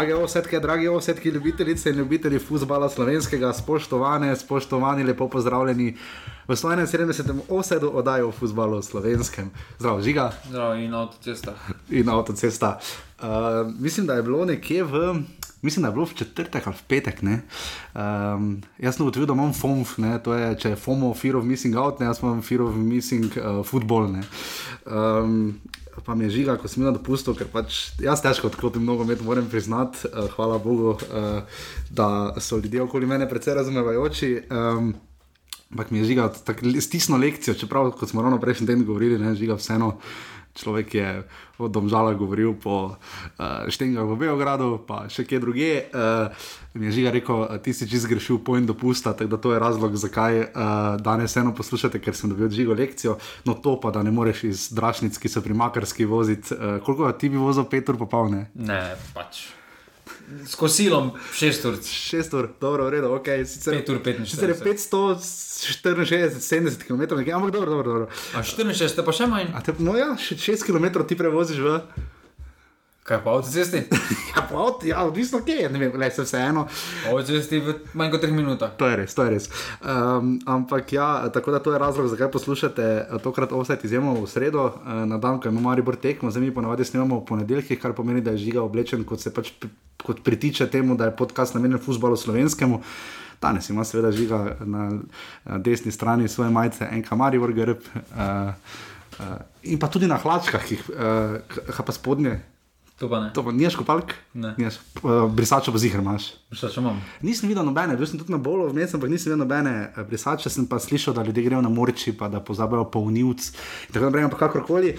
Drage osetke, dragi osetki, ljubitelice in ljubitelji futbola slovenskega, spoštovane, spoštovani, lepo pozdravljeni v 71. osedu oddaji o futbalu slovenskem. Zdravo, žiga. Zdravo, in avtocesta. In avtocesta. Uh, mislim, da je bilo nekje v. Mislim, da je bilo v četrtek ali v petek. Um, jaz sem ugotovil, da imam FOMF, ne? to je če je FOMO, Fear of Missing Out, ne? jaz imam Fear of Missing uh, Football. Um, pa mi je žiga, ko sem jim dopustil, ker pač jaz težko odklopim mnogo med, moram priznati, uh, hvala Bogu, uh, da so ljudje okoli mene precej razumevajoči. Um, ampak mi je žiga, stisno lekcijo, čeprav, kot smo ravno prejšnji teden govorili, ne žiga vseeno. Človek je od Domžala govoril po uh, Štengah v Beogradu, pa še kje druge. Uh, mi je žiga rekel, ti si čez grešil pojem dopusta, tako da to je razlog, zakaj uh, danes eno poslušate, ker sem dobil žigo lekcijo. No to pa, da ne moreš iz Drašnic, ki so pri Makarski voziti. Uh, koliko ti bi vozil, Petr, popolne? Ne, pač. S kosilom 6 ur. 6 ur, dobro, v redu, ok. Sicer, 5 ur 15. Sicer je 564, 70 km, nekaj, ampak dobro, dobro. dobro. A 64 pa še manj? A te, no ja, 6 km ti prevoziš v. Kaj pa avtocesti? ja, pa avto, ja, odvisno kje, ne vem, le se vseeno. Avtocesti v manj kot 3 minutah. To je res, to je res. Um, ampak ja, tako da to je razlog, zakaj poslušate tokrat offset izjemno v sredo, uh, na dan, ko imamo Maribor tekmo, zdaj mi ponavadi snemamo v ponedeljkih, kar pomeni, da je žiga oblečen, kot se pač kot pritiče temu, da je podcast namenjen futbalu slovenskemu. Danes ima seveda žiga na, na desni strani svoje majice, enka Maribor, grb. Uh, uh, in pa tudi na hlačkah, ki jih uh, pa spodnje. To pa ne. To pa niješ kopalk? Ne. Niješ, uh, brisačo pa zihar imaš. Brisačo imam. Nisem videl nobene, bil sem tudi na bolu vmes, ampak nisem videl nobene uh, brisače, sem pa slišal, da ljudje grejo na morči, pa da pozabijo polnilc. Tako naprej, ampak kakorkoli.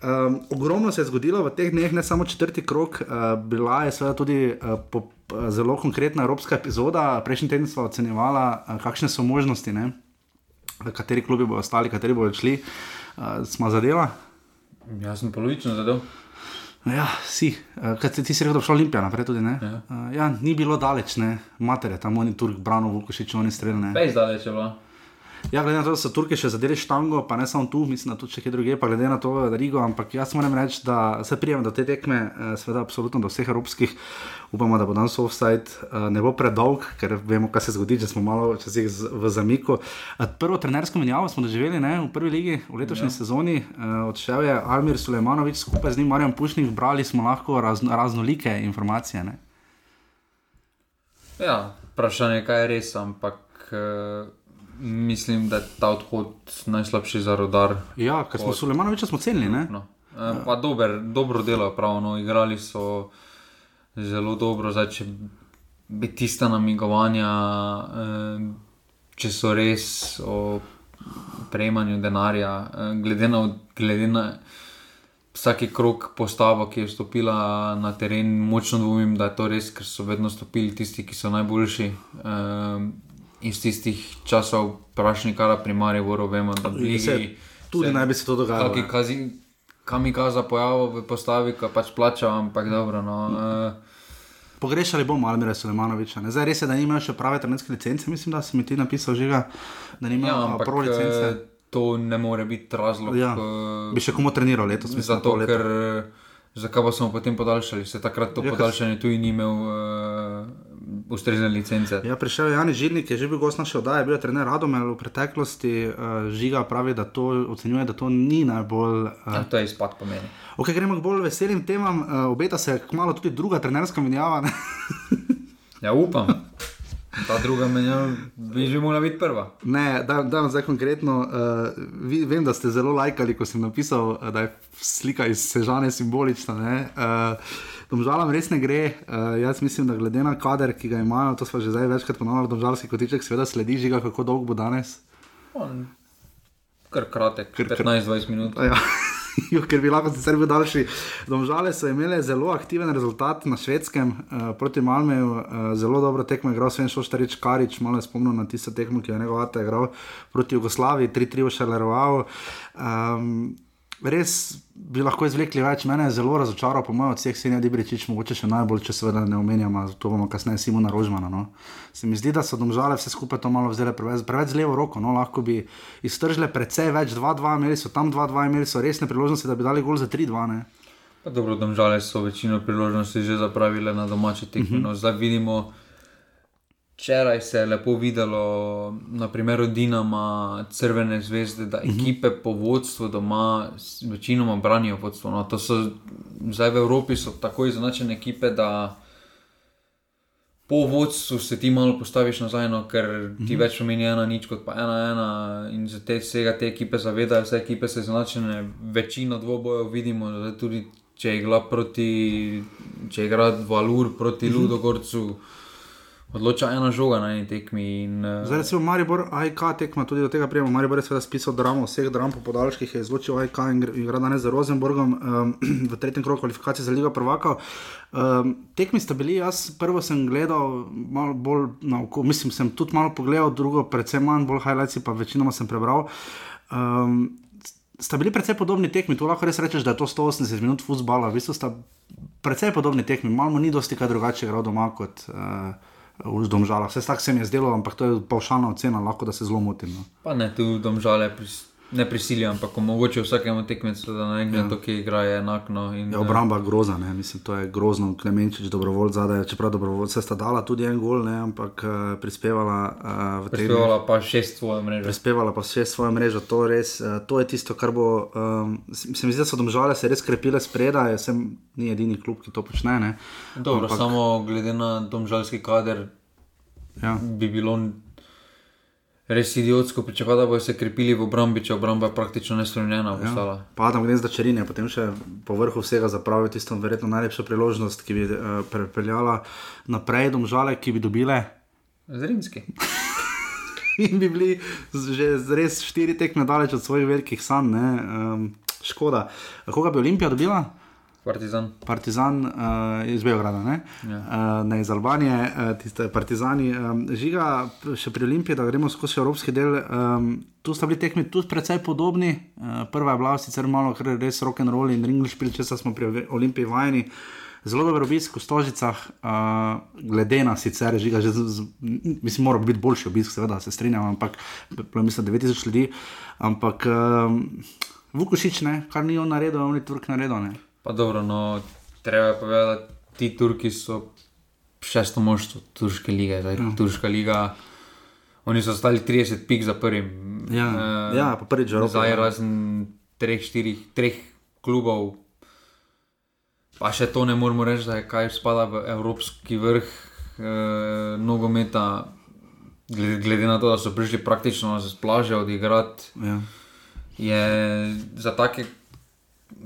Um, ogromno se je zgodilo v teh dneh, ne samo četrti krok, uh, bila je seveda tudi uh, po, uh, zelo konkretna evropska epizoda. Prejšnji teden smo ocenjevali, uh, kakšne so možnosti, ne? kateri klubi bodo ostali, kateri bodo šli. Uh, smo zadeva? Jaz sem polovično zadev. Ja, si, uh, kaj ti si rekel, da bo šla Olimpija naprej tudi? Ja. Uh, ja, ni bilo daleč, ne, matere, tam oni Turk, Brano, Vukošič, oni streljne. Pej zdaleč je bilo. Ja, glede na to, da so Turki še zadeli štango, pa ne samo tu, mislim, da tudi če kje druge, pa glede na to, da Rigo, ampak jaz moram reči, da se prijem do te tekme, seveda, absolutno do vseh evropskih, upamo, da bo danes offside ne bo predolg, ker vemo, kaj se zgodi, če smo malo časih v zamiku. Prvo trenersko menjavo smo doživeli ne, v prvi ligi v letošnji ja. sezoni, odšel je Almir Sulejmanovič, skupaj z njim Marjan Pušnik, brali smo lahko razno, raznolike informacije. Ne. Ja, vprašanje je, kaj je res, ampak. Uh... Mislim, da je ta odhod najslabši za rodar. Ja, ker smo Sulejmanoviča cenili. No. E, pa dober, dobro delo, pravno, igrali so zelo dobro. Zdaj, če bi tista namigovanja, e, če so res o prejemanju denarja, e, glede na, glede na vsaki krok postavo, ki je stopila na teren, močno dvomim, da je to res, ker so vedno stopili tisti, ki so najboljši. E, iz tistih časov, prašni kara primarje, voro vemo, da bi se. Tudi se, naj bi se to dogajalo. Kam je kaza pojavil v postavi, ko pač plačal, ampak dobro. No, uh, Pogrešali bomo Almira Sulemanoviča. Zdaj res je, da nimajo še prave trenerske licence, mislim, da si mi ti napisal že, da nimajo ja, prve licence. Uh, to ne more biti razlog. Ja. Uh, bi še komu treniral letos, mislim. Zato, ker. Zakaj pa smo potem podaljšali? Se takrat to ja, podaljšanje tu ni imel. Uh, ustrezne licence. Ja, prišel je Jan Žilnik, je že bil gost naše oddaje, bil je trener Radomel v preteklosti. Uh, žiga pravi, da to ocenjuje, da to ni najbolj. Uh, ja, to je izpad pomeni. Ok, gremo k bolj veselim temam. Uh, obeta se kmalo tudi druga trenerska menjava. ja, upam. Ta druga menjava bi že morala biti prva. Ne, da, da zdaj konkretno. Uh, vi, vem, da ste zelo lajkali, ko sem napisal, da je slika iz Sežane simbolična. Domžalam res ne gre. Uh, jaz mislim, da glede na kader, ki ga imajo, to smo že zdaj večkrat ponovili, domžalski kotiček, seveda sledi žiga, kako dolgo bo danes. On, kar kratek, 15-20 minut. Ja. Ker bi lahko sicer bil daljši. Domžale so imele zelo aktiven rezultat na švedskem uh, proti Malmeju, uh, zelo dobro tekmo je igral Sven Šoštarič Karič, malo je spomnil na tisto tekmo, ki je njegov ate igral proti Jugoslaviji, 3-3 v Šalerovau. Um, res bi lahko izvlekli več. Mene je zelo razočaral, po mojem, od vseh senja Dibričič, mogoče še najbolj, če seveda ne omenjamo, to bomo kasneje Simona Rožmana. No. Se mi zdi, da so domžale vse skupaj to malo vzele preveč, preveč z levo roko. No. Lahko bi iztržile precej več, 2-2, imeli so tam 2-2, imeli so resne priložnosti, da bi dali gol za 3-2. Pa dobro, domžale so večino priložnosti že zapravile na domači tekmi. Uh -huh. no, zdaj vidimo, včeraj se je lepo videlo na primeru Dinama, Crvene zvezde, da ekipe po vodstvu doma večinoma branijo vodstvo. No, to so zdaj v Evropi so tako izenačene ekipe, da po vodstvu se ti malo postaviš nazaj, no, ker ti več pomeni ena nič kot pa ena ena. In za te vsega te ekipe zavedajo, vse ekipe so izenačene, večino dvobojev vidimo, tudi če igra proti, če igra Valur proti Ludogorcu. Odloča ena žoga na eni tekmi. In, uh, Zdaj, recimo, Maribor, AIK tekma tudi do tega prijema. Maribor je seveda spisal dramo, vseh dram po podaljških je izločil AIK in gr- igra danes z Rosenborgom um, v tretjem krogu kvalifikacij za Ligo prvakov. Um, tekmi sta bili, jaz prvo sem gledal malo bolj na oko, mislim, sem tudi malo pogledal, drugo, predvsem manj, bolj highlights, pa večinoma sem prebral. Um, sta bili precej podobni tekmi, tu lahko res rečeš, da je to 180 minut futbola, v bistvu sta precej podobni tekmi, malo ni dosti kaj drugače igral doma kot. Uh, v domžalah. Vse tako se mi je zdelo, ampak to je pavšalna ocena, lahko da se zelo motim. No. Pa ne, tu domžale pris, ne prisilijo, ampak omogočajo vsakemu tekmecu, da na enem ja. ki igra, je enakno. In, Ja, obramba groza, ne? mislim, to je grozno. Klemenčič, dobrovolj zadaj, čeprav dobrovoljce sta dala tudi en gol, ne? ampak uh, prispevala uh, v tem. Prispevala pa šest svoje mreže. Prispevala pa še svojo mrežo, to, res, uh, to je tisto, kar bo. Um, se se mi zdi, da so domžale se res krepile spredaj, sem ni edini klub, ki to počne. Ne? Dobro, ampak, samo glede na domžalski kader Ja. bi bilo res idiotsko pričakovati, da bodo se krepili v obrambi, če obramba je praktično nespremljena postala. Ja. Pa tam gre za črnine, potem še po vrhu vsega zapravijo tisto verjetno najlepšo priložnost, ki bi uh, prepeljala naprej domžale, ki bi dobile. Zrinski. In bi bili že res štiri tekme daleč od svojih velikih sanj. Um, škoda. Koga bi Olimpija dobila? Partizan. Partizan uh, iz Beograda, ne, Ja. uh, ne iz Albanije, uh, tiste partizani. Um, žiga še pri Olimpiji, da gremo skozi evropski del. Um, tu sta bili tekmi tudi precej podobni. Uh, prva je bila sicer malo kar res rock and roll in ring špil, če smo pri Olimpiji vajeni. Zelo dober obisk v Stožicah, uh, glede na sicer, žiga, že, z, z, mislim, mora biti boljši obisk, seveda se strinjam, ampak mislim, 9000 ljudi. Ampak um, Vukošič, ne, kar ni on naredil, on je Turk naredil. Ne. Pa dobro, no, treba je povedati, da ti Turki so šesto moštvo Turške lige. Zdaj, ja. Turška liga, oni so stali 30 pik za prvim. Ja, Eh, ja, pa prvič v Evropi, Zdaj ja. razen treh, štirih, treh klubov. Pa še to ne moremo reči, da je kaj spada v evropski vrh eh, nogometa, glede, glede na to, da so prišli praktično z plaže odigrati Ja. je za take,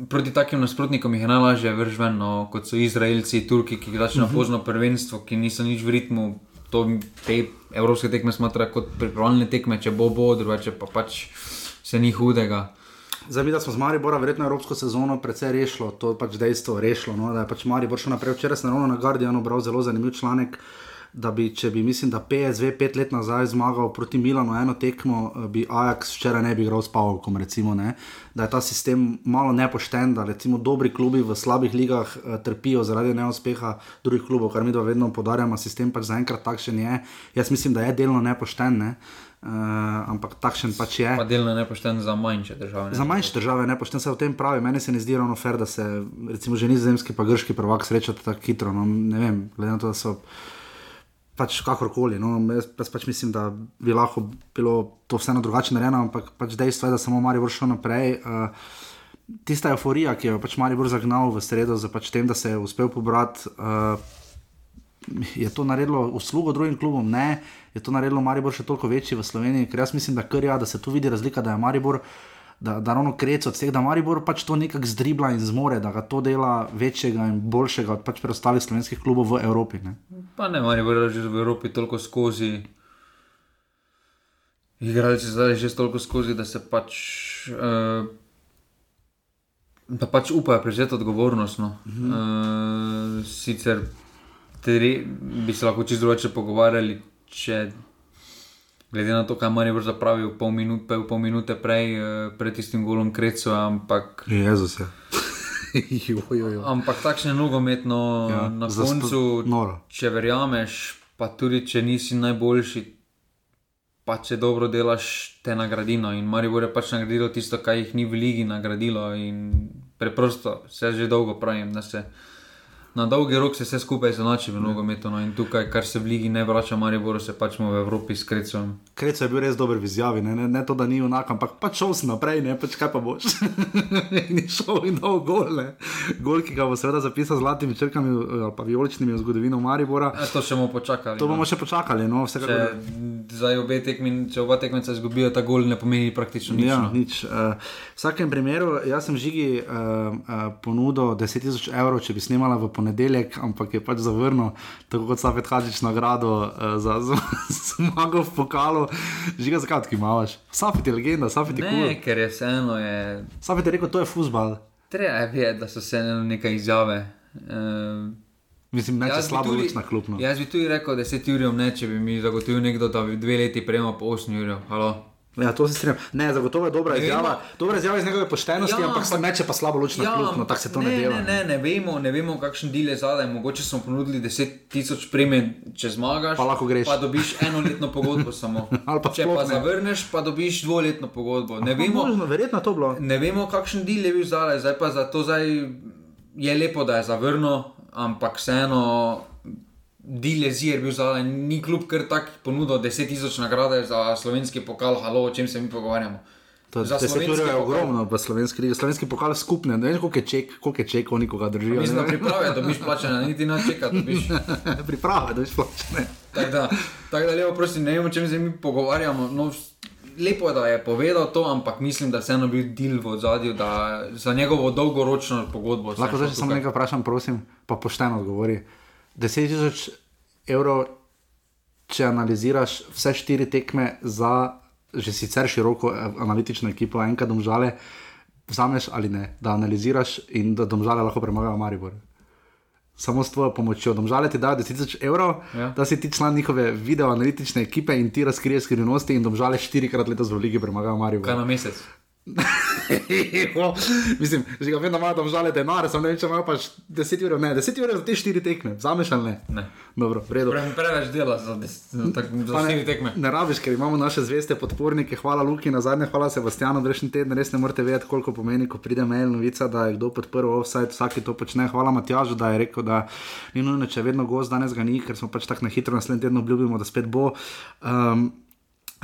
proti takim nasprotnikom jih je najlažje vrš ven, no, kot so Izraelci, Turki, ki začnejo uh -huh. pozno prvenstvo, ki niso nič v ritmu. To te evropske tekme smatrajo kot pripravljalne tekme, če bo bo, drugače pa pač se ni hudega. Zdaj, da smo z Maribora verjetno evropsko sezono precej rešilo, to je pač dejstvo rešilo, no, da je pač Maribor šel naprej. Včeraj sem ravno na Guardianu bral zelo zanimiv članek, da bi, če bi, mislim, da PSV pet let nazaj zmagal proti Milanu eno tekmo, eh, bi Ajax včeraj ne bi igral s Pavlom, recimo, ne, da je ta sistem malo nepošten, da recimo dobri klubi v slabih ligah eh, trpijo zaradi neuspeha drugih klubov, kar mi dva vedno podarjamo, sistem pač zaenkrat takšen je. Jaz mislim, da je delno nepošten, ne. Uh, ampak takšen pač je. Pa delno nepošten za manjše države. Ne? Za manjše države ne poštem se o tem pravi. Meni se ne zdi ravno fair, da se recimo že nizozemski pa grški prvak srečata tako hitro. No, ne vem, glede na to, da so pač kakorkoli. No, jaz, jaz pač mislim, da bi lahko bilo to vseeno drugače narejeno, ampak pač dejstvo je, da samo Marijo šel naprej. Uh, Tista euforija, ki jo je pač Marijo zagnal v sredo, za pač tem, da se je uspel pobrati, uh, je to naredilo uslugo drugim klubom, ne, je to naredilo Maribor še toliko večji v Sloveniji, ker jaz mislim, da kar ja, da se tu vidi razlika, da je Maribor, da, da ravno krec od vseh, da Maribor pač to nekako zdribla in zmore, da ga to dela večjega in boljšega od pač preostalih slovenskih klubov v Evropi. Ne. Pa ne, manj bo že v Evropi toliko skozi. Igralci zdaj že toliko skozi, da se pač. Uh, da pač upajo prevzeti odgovornost. No. -huh. uh, sicer tri, bi se lahko čisto drugače pogovarjali, če glede na to, kaj manj bo zapravil pol minute, pol minute prej, uh, pred tistim golom krecu, ampak. Jezus je. jo, jo, jo. Ampak takšne nogometno Ja, ja, na koncu, noro. če verjameš, pa tudi če nisi najboljši, pa če dobro delaš, te nagradino. In Maribor je pač nagradilo tisto, kar jih ni v ligi nagradilo. In preprosto, se že dolgo pravim, da se na dolgi rok se vse skupaj zanači v nogometu. No, in tukaj, kar se v Ligi ne vrača, Mariboru se pač v Evropi s Krecom. Krec je bil res dober v izjavi, ne, ne, ne to, da ni unak, ampak pač šel si naprej, ne pač kaj pa boš. ni šel in dol gol, ne. Gol, ki ga bo seveda zapisal z zlatimi črkami ali pa vijoličnimi v zgodovino Maribora. E, to še bomo počakali. To bomo no. še počakali, no, vsekakor. Zdaj obe tekmi, če oba tekmeca izgubijo, ta gol ne pomeni praktično nič. Ja, no. nič. Uh, v vsakem primeru, jaz sem žigi uh, uh, ponudil 10.000 evrov, če bi snimala v ponedeljek, ampak je pač zavrnil, tako kot Safet Hadžič nagrado uh, za zmago v pokalu. Žiga, zakaj ti imaš? Safet je legenda, Safet je Ne, kul. ker je vseeno, je, Safet je rekel, to je futbal. treba je vedeti, da so vseeno neke izjave. Uh, Mislim, Jaz bi slabo luč na klubno. Jaz bi tudi rekel 10 ur, ne, če bi mi zagotovil nekdo, da bi dve leti prejemal po 8 ur. Ja, to se strinjam. Ne, zagotovo je dobra Ne vemo. izjava. Dobra izjava iz njegove poštenosti, Ja, ampak se meče pa slabo luč na klubno, tako se to ne, ne dela. Ne, ne, ne, vemo, ne vemo, kakšen del je zadaj. Mogoče smo ponudili 10 tisoč premij, če zmagaš. Pa lahko greš. Pa dobiš enoletno pogodbo samo. Pa če pa ne. zavrneš, pa dobiš dvoletno pogodbo. Ne vemo, Možno, verjetno je to bilo. ne vemo, kakšen del je bil zadaj. Zdaj pa za to zdaj je lepo, da je zavrnil, ampak vseeno. Dil je bil zadaj, ni kljub kar tak ponudil 10 tisoč nagrade za slovenski pokal, halo, o čem se mi pogovarjamo. To, Za deset slovenski ur je ogromno v slovenski. Slovenski pokal je skupne, ne vem koliko je ček, koliko je čekov, nikoga držijo. Mislim, da priprave dobiš plačane, niti ne čeka, dobiš. Priprava, da veš plačene. Tako da, tak da lepo, prosim, ne vem, o čem se mi pogovarjamo. No, lepo je, da je povedal to, ampak mislim, da je vseeno bil del v zadju, da za njegovo dolgoročno pogodbo. Lahko zdaj samo nekaj vprašam, prosim, pa pošteno odgovori. 10 tisoč evrov, če analiziraš vse štiri tekme za že sicer široko eh, analitično ekipo, enkrat domžale, vzameš ali ne, da analiziraš in da domžale lahko premagajo Maribor. Samo s tvojo pomočjo. Domžale ti dajo 10 tisoč evrov, Ja. da si ti član njihove video analitične ekipe in ti razkriješ skrivnosti in domžale štirikrat letos v ligi premagajo Maribor. Kaj na mesec? Mislim, že ga da imajo tam žale denar, samo ne vem, če imajo pač 10 ur, ne, 10 ur za te 4 tekme, vzameš ali ne? Ne. Dobro. Pre, preveč dela za, des, za, tak, za Pa štiri ne, tekme. ne rabiš, ker imamo naše zveste podpornike, hvala Luki, na zadnje, hvala Sebastianu, prejšnji teden res ne morete vedeti, koliko pomeni, ko pride mail novica, da je kdo podprl offside, vsak to počne. Hvala Matjažu, da je rekel, da ni nujno, če vedno gost, danes ga ni, ker smo pač tako na hitro naslednji teden obljubimo, da spet bo. Um,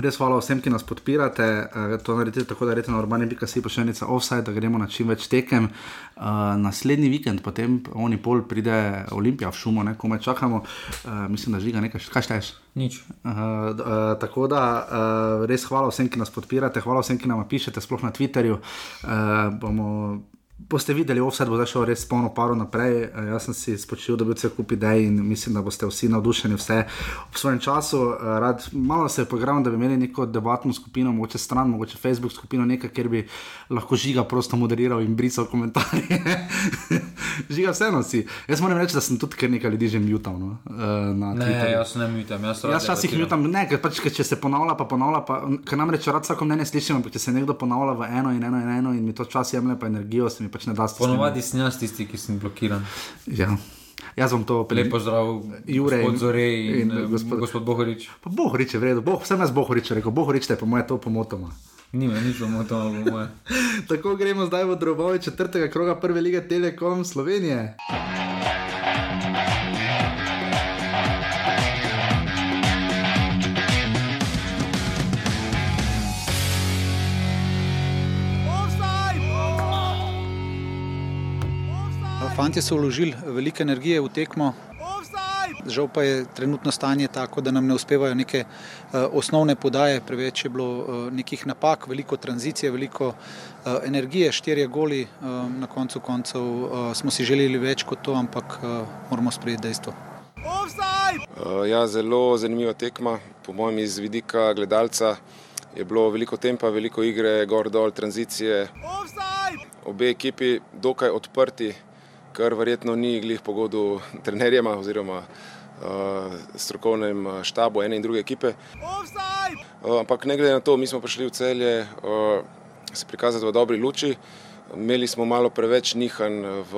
Res hvala vsem, ki nas podpirate. Uh, to naredite tako, da rečete na urbani.si pošiljnica offside, da gremo na čim več tekem. Uh, naslednji vikend, potem oni pol pride Olimpija v šumo, ne, komaj čakamo. Uh, mislim, da žiga nekaj, kaj šteješ. Nič. Uh, uh, tako da uh, res hvala vsem, ki nas podpirate, hvala vsem, ki nam pišete, sploh na Twitterju. Uh, bomo, boste videli, offset bo zdaj šel res polno paro naprej. Uh, jaz sem si spočil, da bi cel kup idej in mislim, da boste vsi navdušeni vse v svojem času. Uh, rad, malo se poigram, da bi imeli neko debatno skupino, mogoče stran, mogoče Facebook skupino, nekaj, kjer bi lahko žiga prosto moderiral in brisal komentarje. žiga vseeno si. Jaz moram reči, da sem tudi kar nekaj ljudi že mutal no, uh, na Ne, Twitterju. jaz ne mutam, jaz rad Jaz včasih jutam, ne, ker pač, ker če se ponavlja, pa ponavlja, pa, ker namreč rad vsako mnenje slišim, ampak če se nekdo ponavlja v eno in eno in eno in mi to čas jemlje, pa energijo, se mi pač ne da strinjati. Ponovadi sem jaz tisti, ki sem blokiran. Ja. Jaz vam to Lepo zdrav, Jure gospod in- in, in gospod- gospod, Bohorič. Pa Bohorič je v redu, boh, vsem jaz Bohorič rekel, Bohorič te je po moje to pomotoma. Nima nič bomo to, po moje. Tako gremo zdaj v drobovi četrtega kroga prve lige Telekom Slovenije. Fantje so vložili veliko energije v tekmo. Žal pa je trenutno stanje tako, da nam ne uspevajo neke uh, osnovne podaje, preveč je bilo uh, nekih napak, veliko tranzicije, veliko uh, energije, štirje goli. Na koncu koncev smo si želeli več kot to, ampak moramo sprejeti dejstvo. Ja, zelo zanimiva tekma. Po mojem, iz vidika gledalca je bilo veliko tempa, veliko igre, gor dol, tranzicije. Obe ekipi dokaj odprti, kar verjetno ni glih pogodu trenerjema oziroma uh, strokovnem uh, štabu ene in druge ekipe. Uh, ampak ne glede na to, mi smo prišli v celje uh, se prikazati v dobri luči. Imeli smo malo preveč nihanj v,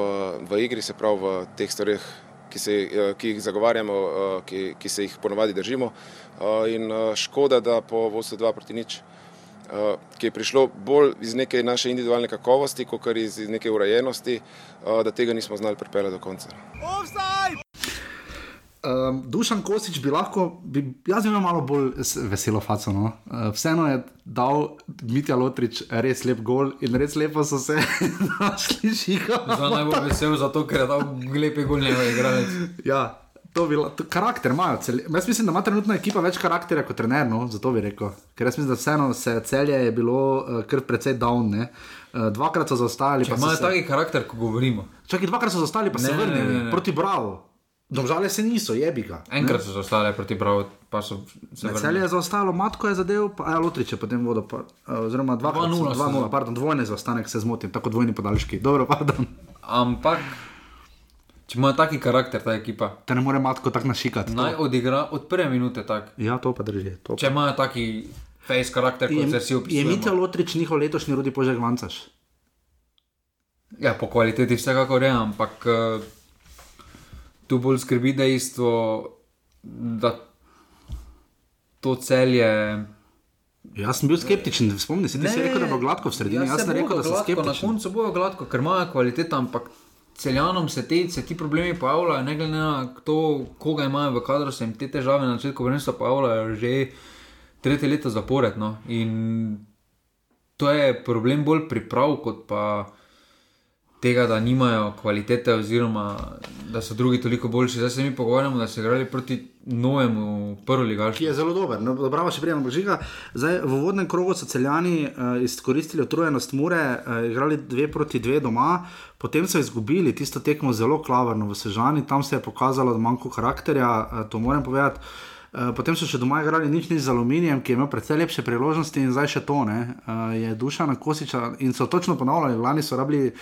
v igri, se pravi v teh stvareh, ki, se, eh, ki jih zagovarjamo, eh, ki, ki se jih ponovadi držimo. Eh, In eh, škoda, da po vodstvu 2 proti nič uh, ki je prišlo bolj iz neke naše individualne kakovosti, kot iz, iz neke urejenosti, uh, da tega nismo znali pripeljati do konca. Um, Dušan Kosič bi lahko, bi, jaz bi imel malo bolj veselo faco. No? Uh, vseeno je dal Mitja Lotrič res lep gol in res lepo so se našli žiga. Za najbolj vesel, zato ker je dal lepe gol njegov igralec. Ja, to bi lahko, karakter imajo. Cel, jaz mislim, da ima trenutno ekipa več karakterja kot trener, no? zato bi rekel. Ker jaz mislim, da vseeno se celje je bilo uh, kar precej down. Uh, dvakrat so zaostali. Imajo se... taki karakter, ko govorimo. Čakaj, dvakrat so zaostali, pa ne, se vrnili proti Bravo. Domžale se niso, jebi ga. Enkrat so zaostale proti pravu, pa so se vrnili. Celje je zaostalo, matko je zadev, pa je Lotriče potem vodo. Pa, oziroma 2-0, pardon, dvojne zaostanek se zmotim, tako dvojni podaljški. Dobro, pardon. Ampak, če ima taki karakter ta ekipa. Te ne more matko tako našikati. Naj to. odigra od prve minute tak. Ja, to pa drži. To pa. Če ima taki face karakter, kot se si opisuje. Je Mitja Lotrič njihov letošnji rodi požeg vancaš? Ja, po kvaliteti vsekakor je, ampak. Uh, tu bolj skrbi dejstvo, da to celje. Jaz sem bil skeptičen, spomni se, da si rekel, da bo gladko v sredini. Jaz sem rekel, da so skeptični. Na koncu bojo gladko, ker imajo kvaliteto, ampak celjanom se, te, se ti problemi pojavljajo, ne glede na to, koga imajo v kadru, se jim te težave na začetku vrnstva pojavljajo že tretje leto zaporedno. In to je problem bolj priprav, kot pa tega, da nimajo kvalitete, oziroma da so drugi toliko boljši. Zdaj se mi pogovarjamo, da so igrali proti novemu prvi ligašu. Ki je zelo dober, no, dobro, še prej božiga. Zdaj, v vodnem krogu so celjani uh, izkoristili utrujenost Mure, uh, igrali dve proti dve doma, potem so izgubili tisto tekmo zelo klavrno v Sežani, tam se je pokazalo, manjko karakterja, uh, to moram povedati. Potem so še doma igrali nič, nič z aluminijem, ki je imel precej lepše priložnosti, in zdaj še to ne. Uh, je duša na kosiča in so točno ponavljali, lani so rabili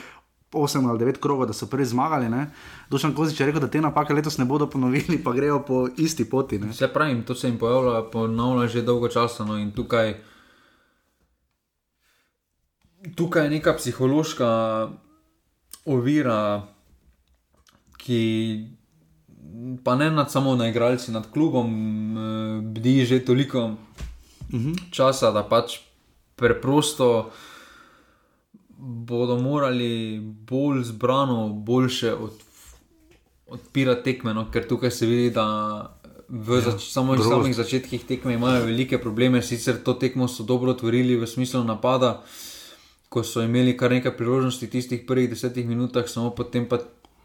8 ali 9 krogov, da so prvi zmagali. Dušan Kozič je rekel, da te napake letos ne bodo ponovili, pa grejo po isti poti. Ne? Se pravi, to se jim pojavlja ponovno že dolgo časa. No, in tukaj, tukaj je neka psihološka ovira, ki pa ne nad samo na igralci, nad klubom, eh, bdi že toliko uh mhm. -huh. časa, da pač preprosto bodo morali bolj zbrano, boljše od, odpirati tekme, no? ker tukaj se vidi, da v ja, zač samo v samih začetkih tekme imajo velike probleme. Sicer to tekmo so dobro otvorili v smislu napada, ko so imeli kar nekaj priložnosti v tistih prvih desetih minutah, samo potem pa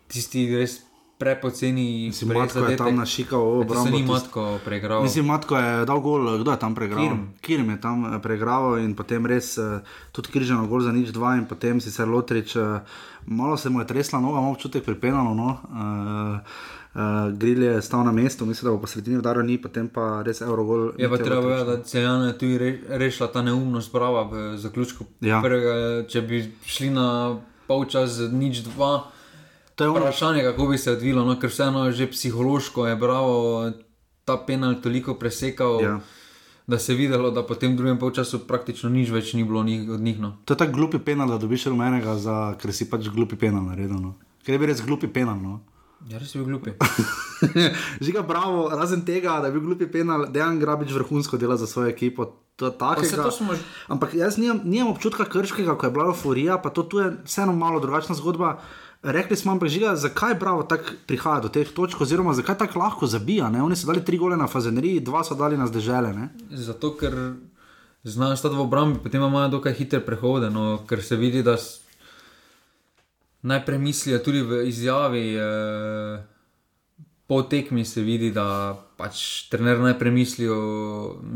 tisti res prepoceni. Mislim, Matko je tam našikal obrambo. Se ni Matko pregral. Mislim, Matko je dal gol, kdo je tam pregral? Kirm. Kirm je tam eh, pregral in potem res uh, tudi križano gol za nič dva in potem si se lotrič. Uh, malo se mu je tresla noga, malo občutek pripenalo. No? Uh, Uh, Gril je stal na mestu, mislim, da bo po sredini udaril, ni potem pa res Eurogol. Je pa treba vedeti, da se je tudi re, rešila ta neumnost prava v zaključku. Ja. Prvega, če bi šli na polčas z nič dva, To je vprašanje, kako bi se odvilo, no, ker vseeno že psihološko je bravo ta penal toliko presekal. Ja. Da se je videlo, da po tem drugem polčasu praktično nič več ni bilo njih, od njih. No. To je tako glupi penal, da dobiš rumenega, za, ker si pač glupi penal naredil. No. Ker je bil res glupi penal. No. Ja, res je bil glupi. Žiga, bravo, razen tega, da je bil glupi penal, dejan grabič vrhunsko dela za svojo ekipo. To takega, to smo... Ampak jaz nimam, nimam občutka krškega, ko je bila euforija, pa to je vseeno malo drugačna zgodba. Rekli smo, ampak žiga, zakaj Bravo tako prihaja do teh točk, oziroma zakaj tako lahko zabija? Ne? Oni so dali tri gole na fazeneriji, dva so dali na zdežele. Ne? Zato, ker znajo stati v obrambi, potem imajo dokaj hitre prehode, no, ker se vidi, da najprej mislijo tudi v izjavi. Eh, Po tekmi se vidi, da pač trener najprej misli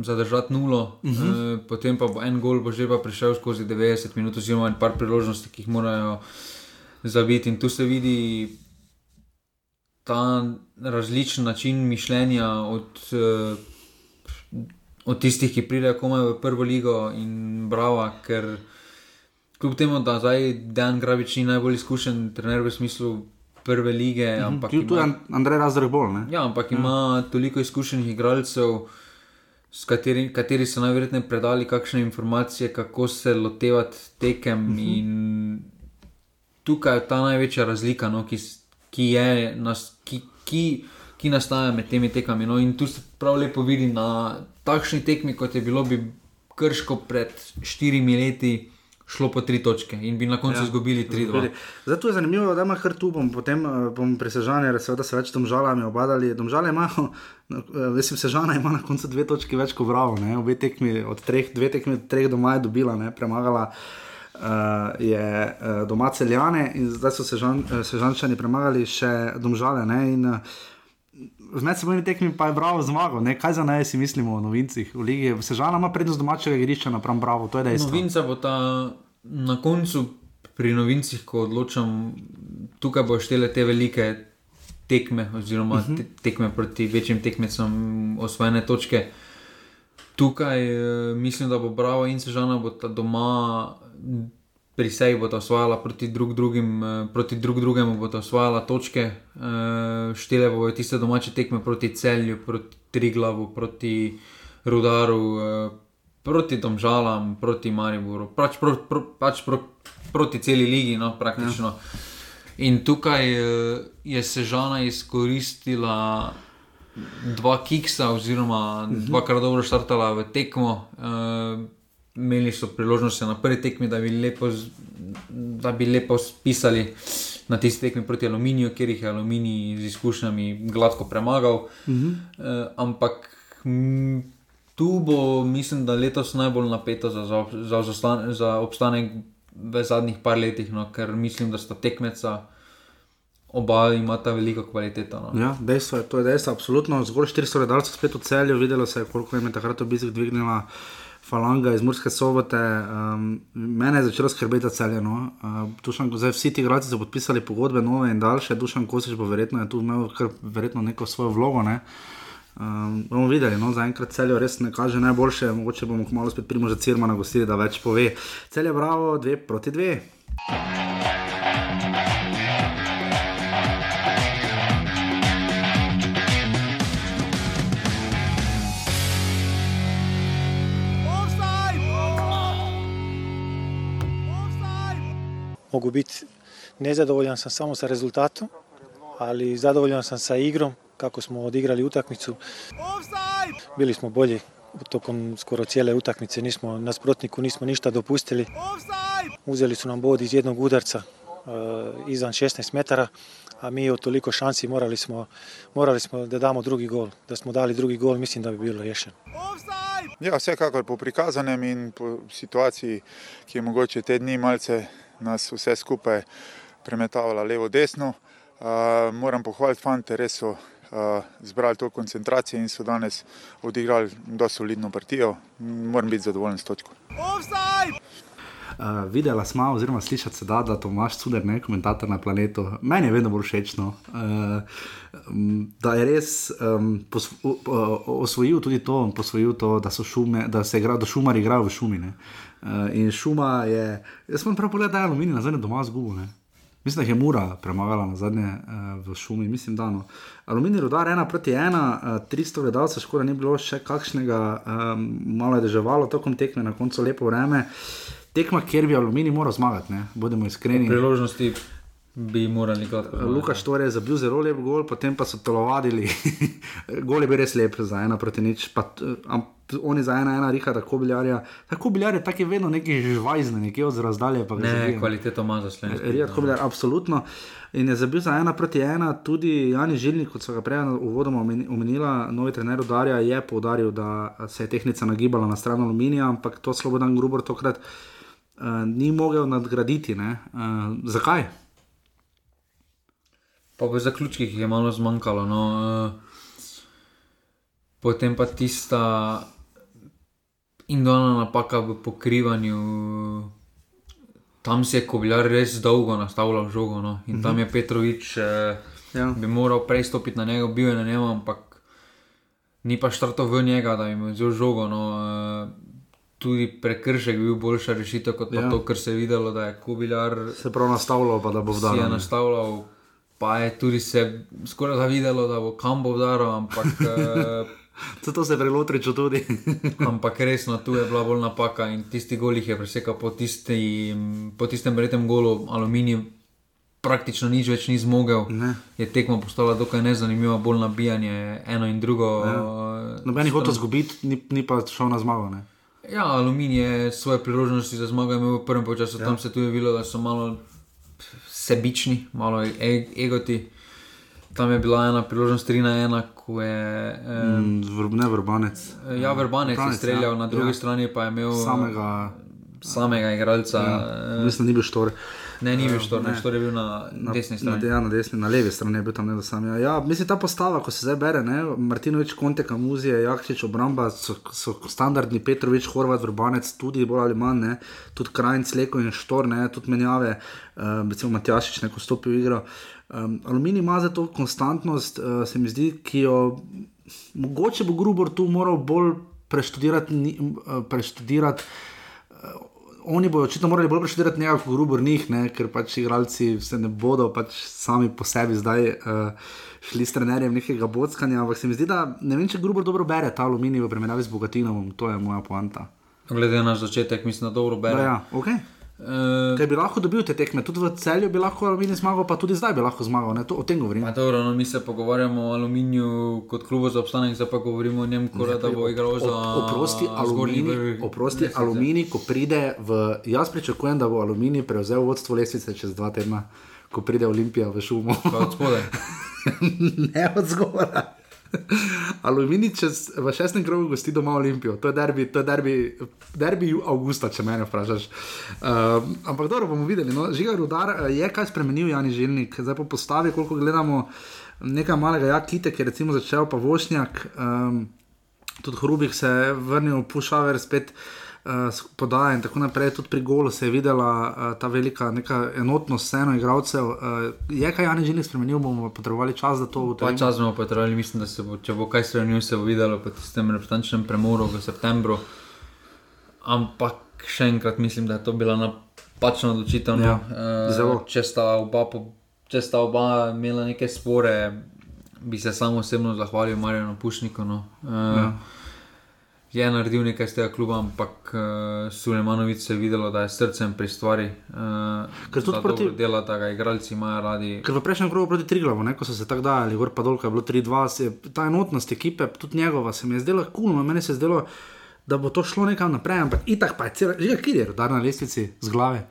zadržati nulo, uh -huh. e, potem pa bo en gol, bo že pa prišel skozi 90 minut, oziroma en par priložnosti, ki jih morajo zaviti. In tu se vidi ta različen način mišljenja od, uh, od tistih, ki pridejo komaj v prvo ligo in brava, ker kljub temu, da zdaj Dan Gravič ni najbolj izkušen trener v smislu. Prve lige, -hmm. ampak tudi ima, Andrej Razdrg bolj. Ja, ampak ja. ima toliko izkušenih igralcev, kateri, kateri so najverjetneje predali kakšne informacije, kako se lotevati tekem. Mm -hmm tukaj je ta največja razlika, no, ki, ki, je, nas, ki, ki, ki nastaja med temi tekami. No, in tu se prav lepo vidi na takšni tekmi, kot je bilo, bi krško pred štirimi leti šlo po tri točke in bi na koncu ja, izgubili tri točke. Zato je zanimivo, da ima kar tu, bom potem eh, bom presežanje, da se več domžalami obadali. Domžale imajo, mislim, sežana ima na koncu dve točki več kot bravo, ne? obe tekmi od treh, dve tekmi od treh doma je dobila, ne? premagala. Uh, je uh, doma celjane in zdaj so sežan, uh, sežančani premagali še domžale. Ne? In uh, z medsebojnimi tekmi pa je bravo zmagal. Ne? Kaj za naj si mislimo o novincih v Ligi? Sežana ima prednost domačega igrišča napram bravo, to je dejstvo. Novinca bo ta na koncu pri novincih, ko odločam, tukaj bo štele te velike tekme, oziroma uh mhm. -huh. te, tekme proti večjim tekmecem, osvojene točke. Tukaj uh, mislim, da bo bravo in sežana bo ta doma pri sebi bo ta osvajala proti, drug drugim, eh, proti drug drugemu, bo ta osvajala točke, eh, štele bojo tiste domače tekme proti celju, proti Triglavu, proti Rudaru, eh, proti Domžalam, proti Mariboru, pač, pro, pro, pač pro, proti celi ligi, no, praktično. Ja. In tukaj je Sežana izkoristila dva kiksa, oziroma mhm. dvakrat dobro štartala v tekmo imeli so priložnost na prvi tekmi, da bi lepo, da bi lepo spisali na tisti tekmi proti Aluminiju, kjer jih je Aluminij z izkušnjami gladko premagal. Uh -huh. uh, ampak m, tu bo, mislim, da letos najbolj napeto za, za, za, za, za obstanek v zadnjih par letih, no, ker mislim, da sta tekmeca. Oba imata veliko kvaliteto. No. Ja, dejstvo je, to je dejstvo, absolutno. Zgolj 400 gledalcev spet v celju, videlo se je, koliko je takrat obisk dvignila uh, falanga iz Murske sobote, um, mene je začelo skrbeti celje. No. Uh, zdaj, vsi ti igralci so podpisali pogodbe, nove in daljše, dušan Kosič bo verjetno tu imel kar, verjetno neko svojo vlogo. Ne. Um, bomo videli, no, zaenkrat celje res ne kaže najboljše, mogoče bomo kmalo spet primože Cirma na gostili, da več pove. Celje bravo, dve proti dve. Mogu biti nezadovoljan sam samo sa rezultatom, ali zadovoljan sam sa igrom, kako smo odigrali utakmicu. Bili smo bolji tokom skoro cijele utakmice, nismo na sprotniku nismo ništa dopustili. Uzeli su nam bod iz jednog udarca uh, izvan 16 metara, a mi od toliko šansi morali smo, morali smo da damo drugi gol. Da smo dali drugi gol, mislim da bi bilo rješeno. Ja, vsekakor po prikazanem in po situaciji, ki je mogoče te dni malce nas vse skupaj premetavala levo-desno. Uh, moram pohvaliti fante, res so uh, zbrali to koncentracijo in so danes odigrali do solidno partijo. Moram biti zadovoljen s točko. Uh, videla smo, oziroma slišati se da, da imaš čuder, ne komentator na planetu. Meni je vedno bolj všeč, uh, da je res um, posvo, uh, osvojil tudi to, to da, šume, da se igra, da šumari igrajo v šumi. Uh, Uh, in šuma je, jaz sem prav pogledal, da je aluminij na zadnje doma zgubil. Mislim, da je mura premagala na zadnje uh, v šumi, mislim, da no. Aluminij rodar ena proti ena, uh, eh, 300 gledalcev, škoda ni bilo še kakšnega, um, malo je deževalo, tokom tekme, na koncu lepo vreme. Tekma, kjer bi aluminij moral zmagati, ne? bodimo iskreni. Priložnosti bi morali gledati. Lukaš torej je zabil zelo lep gol, potem pa so telovadili. gol je bil res lep za ena proti nič. Pa, oni za ena, ena riha, tako biljarja. Tako biljarja, tako je vedno neki živajzni, nekje od razdalje. Ne, zabijo. kvaliteto ima za slovenski. Rija, tako biljarja, absolutno. In je zabil za ena proti ena, tudi Jani Žilnik, kot so ga prej uvodoma omenila, novi trener Darja je poudaril, da se je tehnika nagibala na stran aluminija, ampak to Slobodan Grubor tokrat uh, ni mogel nadgraditi. Uh, zakaj? Pa v zaključkih je malo zmanjkalo. No. Eh, potem pa tista indona napaka v pokrivanju, tam se je kobljar res dolgo nastavljal žogo. No. In tam mhm. je Petrovič, eh, ja. bi moral prej stopiti na njega, bil je na njemu, ampak ni pa štrto v njega, da bi mu vzel žogo. No. Eh, tudi prekršek bil boljša rešitev kot ja. to, kar se je videlo, da je kobljar. Se pravi, nastavljal pa da bo vdal. Se je nastavljal pa je tudi se skoraj zavedalo, da bo kam bo vdaro, ampak. Zato se je prelotričil tudi. ampak resno, tu je bila bolj napaka in tisti gol jih je presekal po, tisti, po tistem bretem golu, aluminij. Praktično nič več ni zmogel, ne. je tekmo postala dokaj nezanimiva, bolj nabijanje eno in drugo. Ja. Noben je hotel zgubiti, ni, ni pa šel na zmago. Ne. Ja, aluminij je svoje priložnosti za zmago imel v prvem času, Ja. tam se je tudi videlo, da so malo sebični, malo e egoti. Tam je bila ena priložnost 3 na 1, ko je eh, Mm, Ne vrbanec. ja, Verbanec je Vrbanec, streljal, ja. na drugi Ja. strani pa je imel Samega. samega igralca. Ja, eh, mislim, da ni bil štor. Ne, ni bil štor, ne. ne, štor je bil na, na desni strani. Na, ja, na desni, na levi strani je bil tam ne sam. Ja. Ja, mislim, ta postava, ko se zdaj bere, ne, Martinovič, Konte, Kamuzije, Jakšič, obramba, so, so standardni Petrovič, Horvat, Vrbanec, tudi bolj ali manj, ne, tudi Krajnc, Leko in Štor, ne, tudi menjave, uh, recimo Matjašič, neko stopi v igro. Um, aluminij ima za to konstantnost, uh, se mi zdi, ki jo mogoče bo Grubor tu moral bolj preštudirati. ni- eh, preštudirati oni bodo očitno morali bolj preštudirati njega, kot grubor njih, ne? ker pač igralci se ne bodo pač sami po sebi zdaj uh, šli s trenerjem nekega bockanja. Ampak se mi zdi, da ne vem, če grubor dobro bere ta aluminij v primerjavi z Bogatinom, to je moja poanta. Glede na začetek, mislim, da dobro Da, bere. ja, okay. Eh, Ker bi lahko dobil te tekme, tudi v celju bi lahko aluminij zmagal, pa tudi zdaj bi lahko zmagal, ne? to, o tem govorim. Pa dobro, no, mi se pogovarjamo o aluminiju kot klubu za obstanek, zdaj pa govorimo o njem, kot da bo igral za Oprosti, zgornji aluminij, oprosti aluminij, ko pride v. Jaz pričakujem, da bo aluminij prevzel vodstvo lestvice čez dva tedna, ko pride Olimpija v šumo. Pa od spodaj. ne od zgora. Aluminij čez, v šestem krogu gosti doma Olimpijo, to je derbi, to je derbi, derbi avgusta, če me vprašaš. Um, ampak dobro bomo videli. No. Žiga Rudar eh, je kaj spremenil, Jani Žilnik, zdaj pa postavi, koliko gledamo nekaj malega, ja, kite, ki je recimo začel, pa Vošnjak, um, tudi Hrubih se je vrnil, Pušaver spet. Uh, podaja in tako naprej, tudi pri golu se je videla uh, ta velika enotnost, vseeno igralcev. Uh, je kaj Jani Žilnik spremenil, bomo potrebovali čas, da to Pa čas bomo potrebovali, mislim, da se bo, če bo kaj spremenil, se bo videlo po tistem reprezentančnem premoru v septembru. Ampak še enkrat mislim, da je to bila napačna odločitev. No. Ja, zelo. če, sta oba, če sta oba imela neke spore, bi se samo osebno zahvalil Marjanu Pušniku. No. Eh, Ja. Je naredil nekaj z tega kluba, ampak uh, Sulejmanovič se je videlo, da je srcem pri stvari. Uh, Ker tudi da proti- dela, da ga igralci imajo radi. Ker v prejšnjem krogu proti Triglavu, ne, ko so se tako dajali, gor pa dol, ko je bilo 3-2, se je ta enotnost ekipe, tudi njegova, se mi je zdela kul, cool, meni se je zdelo, da bo to šlo nekam naprej, ampak itak pa je cel, že kjer je rodar na lestvici z glave.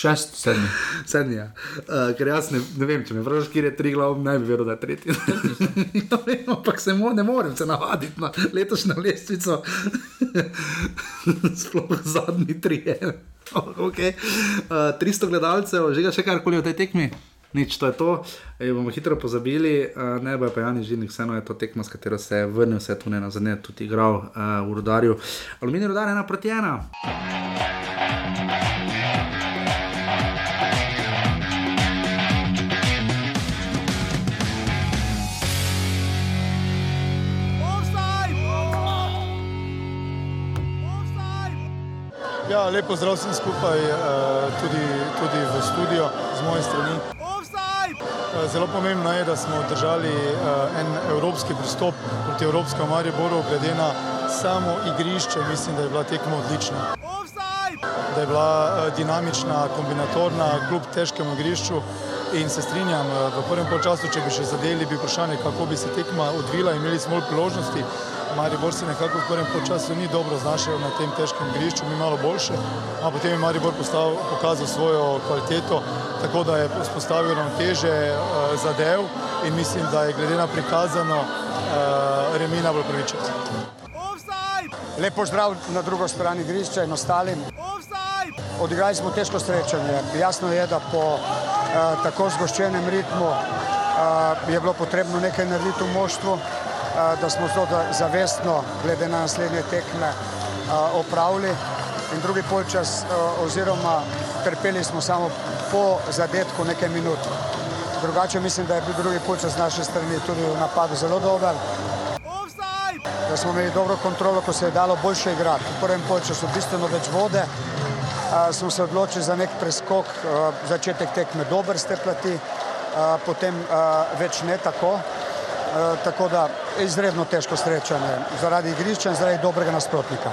Šest, sedmi. Sedmi je. Uh, ker jaz ne, ne vem, če me vprašaš, kje je tri glav, ne bi verjel, da je tretji. ja, vem, ampak se mo, ne morem se navaditi na letošnjo lestvico. Sploh zadnji tri. okay. uh, 300 gledalcev, že ga še karkoli o tej tekmi. Nič, to je to, e, bomo hitro pozabili, uh, ne bo pa Jani Žilnik, vseeno je to tekma, s katero se je vrnil, se je tu ne na zadnje tudi igral uh, v Rudarju. Aluminij Rudar ena proti ena. Ja, lepo zdrav vsem skupaj, eh, tudi, tudi v studio z moje strani. Eh, Zelo pomembno je, da smo držali eh, en evropski pristop proti Evropskemu Mariboru, glede na samo igrišče, mislim, da je bila tekma odlična. Da je bila dinamična, kombinatorna, kljub težkemu igrišču. In se strinjam, v prvem polčasu, če bi še zadeli, bi vprašanje, kako bi se tekma odvila, imeli smo bolj priložnosti. Maribor se nekako v prvem polčasu ni dobro znašel na tem težkem igrišču, mi malo boljše, a potem je Maribor postav, pokazal svojo kvaliteto, tako da je spostavil ravnoteže uh, zadev in mislim, da je glede na prikazano uh, Remina bolj pravičen. Lep pozdrav na drugo stran igrišča in ostalim. Odigrali smo težko srečanje. Jasno je, da po uh, tako zgoščenem ritmu uh, je bilo potrebno nekaj narediti v moštvu, da smo to zavestno, glede na naslednje tekme, uh, opravili. In drugi polčas, uh, oziroma trpeli smo samo po zadetku nekaj minut. Drugače mislim, da je bil drugi polčas z naše strani tudi v napadu zelo dober da smo imeli dobro kontrolo, ko se je dalo boljše igrati. V prvem polčasu bistveno več vode, a, smo se odločili za nek preskok, a, začetek tekme dober ste plati, a, potem več ne tako. A, tako da izredno težko srečanje zaradi igrišča in zaradi dobrega nasprotnika.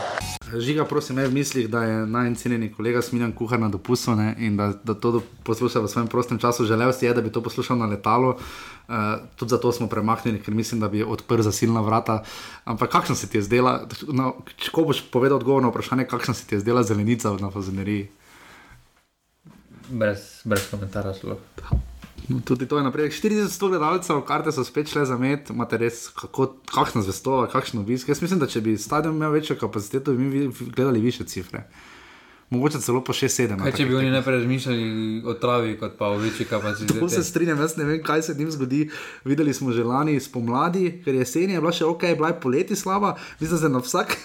Žiga, prosim, me v mislih, da je najcenjeni kolega Smiljan Kuhar na dopustu ne, in da, da to posluša v svojem prostem času. Želel si je, da bi to poslušal na letalu, uh, tudi zato smo premaknili, ker mislim, da bi odprl zasilna vrata. Ampak kakšno se ti je zdela, no, če boš povedal odgovor na vprašanje, kakšno se ti je zdela zelenica na fazeneriji? Brez, brez komentarja, zelo. No, tudi to je napredek. 40 gledalcev, karte so spet šle za med, imate res kako, kakšno zvestobo, kakšno obisk. Jaz mislim, da če bi stadion imel večjo kapaciteto, bi mi gledali više cifre. Mogoče celo po 6-7. Kaj če bi oni najprej razmišljali o travi, kot pa o večji kapaciteti? To se strinjam, jaz ne vem, kaj se njim zgodi. Videli smo že lani spomladi, ker jesen je bila še ok, bila je poleti slaba, mislim, da se na vsak.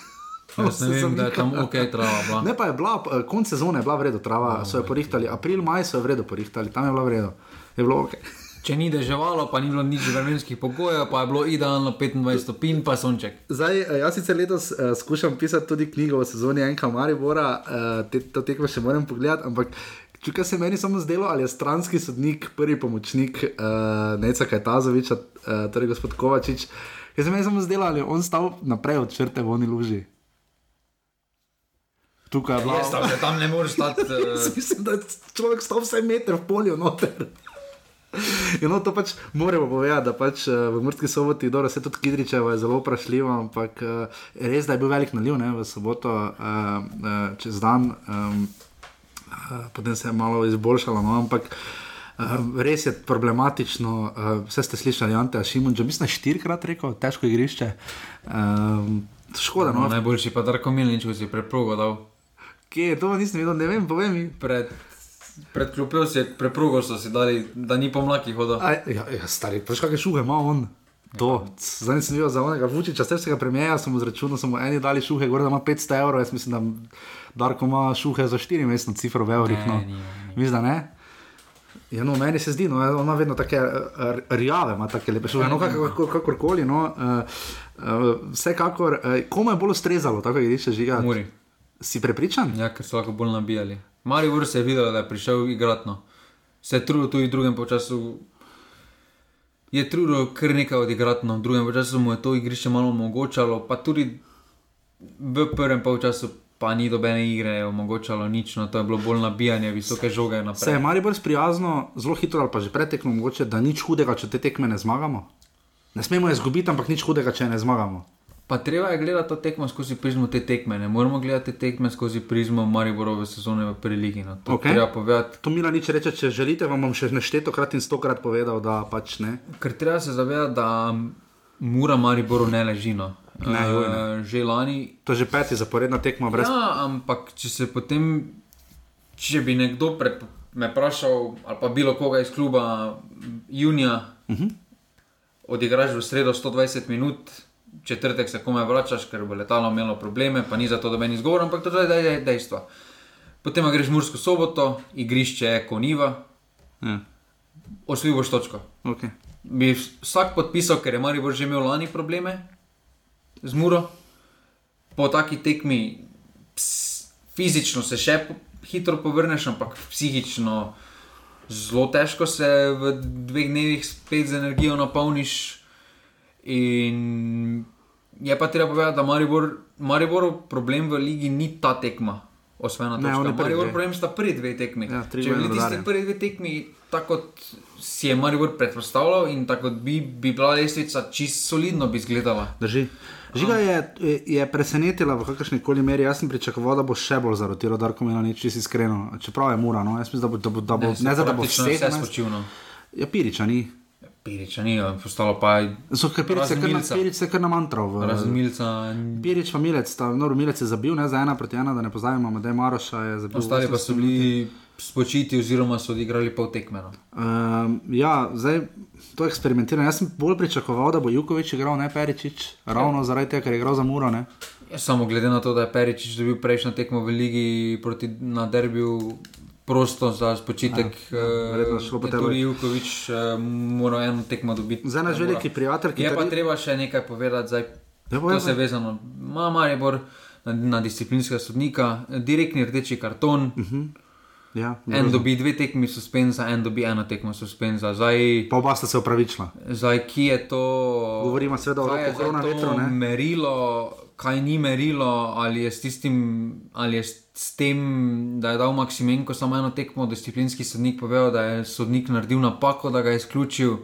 Jaz ne vem, da je tam ok trava. Bila. Ne, pa je bila, eh, konc sezone je bila v redu trava, no, so jo porihtali, april, maj so jo v redu porihtali, tam je bila v redu je bilo ok. Če ni deževalo, pa ni bilo nič vremenskih pogojev, pa je bilo idealno 25 stopinj, pa sonček. Zdaj, eh, jaz sicer letos uh, skušam pisati tudi knjigo o sezoni Enka Maribora, uh, te, to tekmo še moram pogledati, ampak čukaj se meni samo zdelo, ali je stranski sodnik, prvi pomočnik uh, Neca Kajtazoviča, uh, torej gospod Kovačič. Jaz se meni samo zdelo, ali je on stal naprej od črte v oni luži. Tukaj je bilo. Tam ne moreš stati. Uh... Mislim, da je človek stal vse meter v polju noter. In no, to pač moramo povedati, da pač uh, v Murski soboti, dobro, se tudi Kidričevo je zelo vprašljivo, ampak uh, res, da je bil velik naliv ne, v soboto uh, uh, čez dan, uh, potem se je malo izboljšalo, no, ampak uh, res je problematično. Uh, vse ste slišali, Ante Šimunč, mislim, štirikrat rekel, težko igrišče. Um, škoda, no. no. Najboljši pa Darko Milnič, ki si preprogo dal. Kje je to, nisem videl, ne vem, povem mi. Pred Pred klopjo si je preprogo, so si dali, da ni pomlaki hodil. Ja, ja, stari, veš kakšne šuhe ima on. To, zdaj nisem videl za onega Vučiča, srpskega premijeja, sem mu zračunal, samo eni dali šuhe, gore da ima 500 evrov, jaz mislim, da Darko ima šuhe za 4 mesece, cifro v evrih. No. Mislim, da ne. Ja, no, meni se zdi, no, on ima vedno tako rjave, ima tako lepe šuhe, no, kakorkoli. No, uh, uh, vsekakor, uh, komu je bolj ustrezalo, tako je reče žiga. Muri. Si prepričan? Ja, ker so lahko bolj nabijali. Marijo se je videl, da je prišel igratno. Se je trudil tudi v drugem času. Je trudil kar nekaj odigratno, v drugem času mu je to igrišče malo omogočalo, pa tudi v prvem času pa ni dobene igre omogočalo nič, no to je bilo bolj nabijanje, visoke žoge. Naprej. Se je Marijo sprijazno, zelo hitro ali pa že pretekmo, mogoče, da nič hudega, če te tekme ne zmagamo. Ne smemo je izgubiti, ampak nič hudega, če ne zmagamo. Pa treba je gledati to tekmo skozi prizmo te tekme. Ne moramo gledati te tekme skozi prizmo Mariborove sezone v Preligi. No. To, okay. to mi na nič reče, če želite, vam bom še neštetokrat in stokrat povedal, da pač ne. Ker treba se zavedati, da mora Mariboru ne leži. No. Ne, uh, že lani. To je že peti zaporedna tekma brez. Ja, ampak če se potem, če bi nekdo pred, me vprašal, ali pa bilo koga iz kluba junija, uh mhm. -huh. odigraš v sredo 120 minut četrtek se komaj vračaš, ker bo letalo imelo probleme, pa ni za to, da meni zgovor, ampak to je dejstvo. Potem greš v Mursko soboto, igrišče je koniva, ja. osvoji boš točko. Okay. Bi vsak podpisal, ker je Marijo že imel lani probleme z Muro, po taki tekmi ps, fizično se še hitro povrneš, ampak psihično zelo težko se v dveh dnevih spet z energijo napolniš. In je pa treba povedati, da Maribor, Maribor problem v ligi ni ta tekma. Osvena ne, točka. Maribor problem sta prvi dve tekmi. Ja, Če bi bili tisti prvi dve tekmi, tako kot si je Maribor predpostavljal in tako bi, bi bila lestvica čist solidno bi izgledala. Drži. Žiga je, je presenetila v kakršni koli meri. Jaz sem pričakoval, da bo še bolj zarotiral, da bo imel nič iskreno. Čeprav je mura, no? jaz mislim, da bo, da bo, da bo ne, ne za da bo vse spočilno. Ja, piriča ni. Piriča ni, postalo pa je. So kar pirice, kar, pirice, kar na mantro. Razumilca. Pirič pa milec, ta noro milec je zabil, ne za ena proti ena, da ne pozajemo, da je Maroša je zabil. Ostali pa so bili spočiti oziroma so odigrali pol tekmeno. Um, ja, zdaj to eksperimentiramo. Jaz sem bolj pričakoval, da bo Jukovič igral, ne Peričič, ravno ja. zaradi tega, ker je igral za Muro. Ne? Ja, samo glede na to, da je Peričič dobil prejšnjo tekmo v ligi proti na derbiju prosto za spočitek. Ja, ja, verjetno šlo po tebi. Tudi Jukovič uh, mora eno tekmo dobiti. Za naš veliki prijatelj, ki je. Je pa treba še nekaj povedati, zdaj, ja, to se je vezano. Mama je bolj na, na disciplinska sodnika, direktni rdeči karton. Uh -huh. Ja, En dobi dve tekmi suspenza, en dobi eno tekmo suspenza. Zdaj, Pa oba sta se upravičila. zdaj ki je to. Govorimo seveda o roku zdaj koronavetru, to ne? Merilo, kaj ni merilo, ali je s tistim, ali je s- s tem, da je dal Maksimenko samo eno tekmo, disciplinski sodnik povedal, da je sodnik naredil napako, da ga je izključil.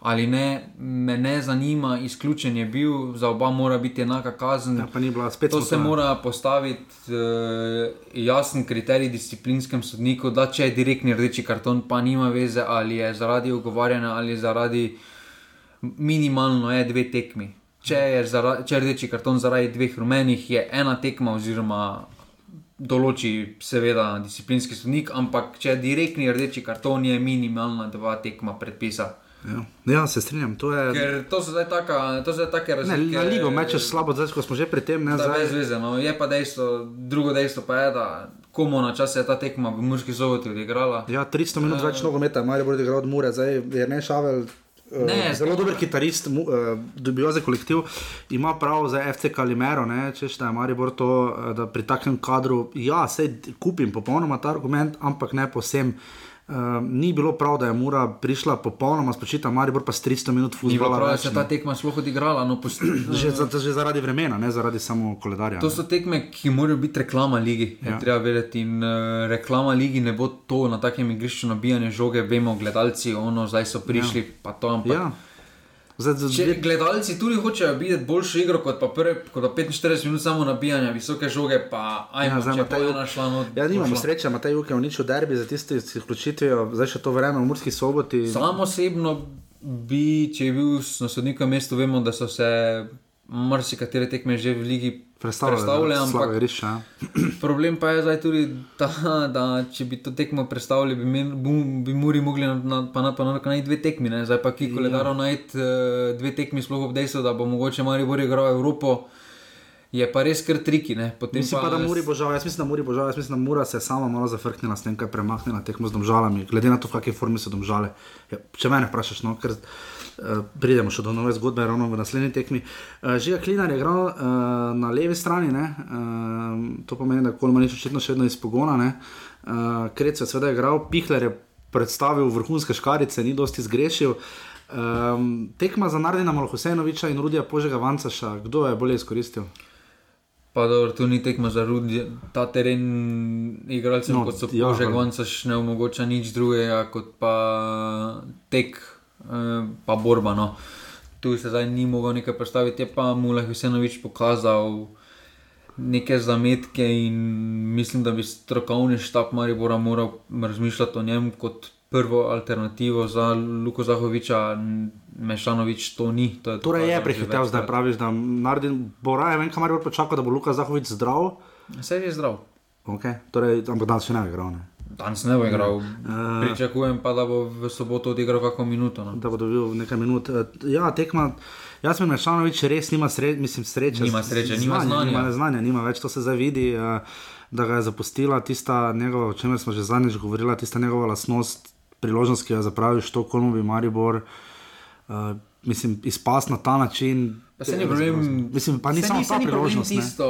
Ali ne, me ne zanima, izključen je bil, za oba mora biti enaka kazen. Ja, bila To se mora postaviti uh, jasen kriterij disciplinskem sodniku, da če je direktni rdeči karton, pa nima veze, ali je zaradi ogovarjanja ali zaradi minimalno je dve tekmi. Če je, zara, če je rdeči karton zaradi dveh rumenih, je ena tekma, oziroma določi seveda disciplinski sodnik, ampak če je direktni rdeči karton, je minimalna dva tekma predpisa. Ja. ja, se strinjam. To je, Ker to so zdaj taka- to so zdaj take ne, razlike. na ligo mečeš slabo, zdaj ko smo že pri tem. Ne, Da, zdaj, brez veze. No. Je pa dejstvo, drugo dejstvo pa je, da komu na čas je ta tekma v Murski soboti odigrala. Ja, 300 minut več nogometa, Marijo bo igral od Mure, zdaj je ne šavel. Ne, Ne, zelo dober kitarist, mu- eh, dobijo za kolektiv, ima prav za FC Kalimero, ne, češ da je Maribor to, eh, da pri takem kadru, ja, sej kupim popolnoma ta argument, ampak ne posem. Uh, ni bilo prav, da je Mura prišla popolnoma spočita, Maribor pa s 300 minut futbola. prav, da se ne. ta tekma sploh odigrala. No, post... že, za, že zaradi vremena, ne zaradi samo koledarja. To ne. so tekme, ki morajo biti reklama ligi. Ja. treba vedeti. In uh, reklama ligi ne bo to na takem igrišču nabijanje žoge, vemo, gledalci, ono, zdaj so prišli, ja. pa to. Ampak, Ja. Zdaj, zdaj, Če gledalci tudi hočejo videti boljšo igro kot pa, prve, kot pa 45 minut samo nabijanja visoke žoge, pa ajmo, Ja, zdaj ima ta je Juk- našla no, Ja, nimamo bo šla. sreče, Matej Juk je uničil derbi za tisti s izključitvijo, zdaj še to vreme v Murski soboti. Sam osebno bi, če je bil na sodnikovem mestu, vemo, da so se marsikatere tekme že v ligi Predstavljali, predstavljale, da, ampak ja. problem pa je zdaj tudi ta, da če bi to tekmo predstavili, bi, men, bu- bi Muri mogli na, na, pa na, pa na, najti dve tekmi, ne? zdaj pa ki koledaro ja. najti uh, dve tekmi, sploh ob dejstvu, da bo mogoče Maribor igral Evropo. Je pa res kar triki. ne. Mislim pa, da Muri bo žal, jaz mislim, da Muri bo žal, jaz mislim, da Mura se je sama malo zafrknila s tem, kaj je premaknila tekmo z domžalami, glede na to, v kakšni formi so domžale. Ja, če mene vprašaš, no, ker pridemo še do nove zgodbe, ravno v naslednji tekmi. Uh, Žiga Klinar je igral uh, na levi strani, ne, uh, to pomeni, da Kolmanič očitno še vedno iz pogona, ne, uh, Krec je seveda igral, Pihler je predstavil vrhunske škarice, ni dosti zgrešil. Um, tekma za Nardina Malhusenoviča in Rudija Požega Vancaša, kdo je bolje izkoristil? Pa dobro, tu ni tekma za rudi, ta teren igralcem, No, kot so ja, ali- Goncaš, ne omogoča nič drugega kot pa tek, eh, pa borba. No. Tu se zdaj ni mogel nekaj predstaviti, je pa Mulaj Husenovič pokazal neke zametke in mislim, da bi strokovni štab Maribora moral razmišljati o njem kot prvo alternativo za Luko Zahoviča, Mešanovič to ni. To je Torej je dokazal že prehitev, zdaj praviš, da Nardin bo raje, vem, kamar bo počakal, da bo Luka Zahovič zdrav. Saj je zdrav. Okay. Torej, ampak danes še ne igral. Ne? Danes ne bo igral. Uh, Pričakujem pa, da bo v soboto odigral kakšno minuto. No. da bo dobil nekaj minut. Eh, Ja, tekma. Jaz mislim, da Šanovič res nima sre, mislim, sreče. Nima sreče, nima znanja. Nima znanja, nima več, to se zdaj vidi. eh, Da ga je zapustila tista njegova, o čemer smo že zadnjič govorili, tista njegova lasnost, priložnost, ki jo zapraviš, to, komu bi Maribor, uh, mislim, izpas na ta način. Pa se ni problem. Mislim, pa ni samo ta ni problem priložnost. ne. Tisto,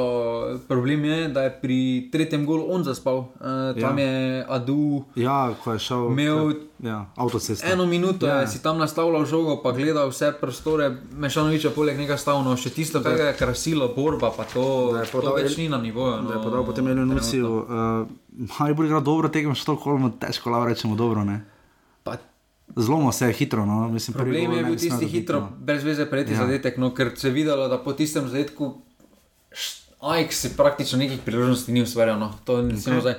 problem je, da je pri tretjem golu on zaspal. Uh, tam Ja. ja. je Adu Ja, ko je šel Imel ja, avtocesta. eno minuto, Ja. ja. je si tam nastavljal žogo, pa gledal vse prostore, Mešanoviča poleg njega stavno, še tisto, kar je krasilo, borba, pa to, Da je to podal več El- ni na nivoju. No, Da je podal potem Elio Nusiju. Uh, Maribor igra dobro tekmo, Štokholm, težko lahko rečemo dobro. Ne? Zlomo se je hitro. No? Mislim, prvi Problem je bil tisti dobiti, hitro, no. brez veze prejeti Ja. zadetek, no, ker se je videlo, da po tistem zadetku Ajax si praktično nekih priložnosti ni ustvarjal. No. To ne smemo zdaj.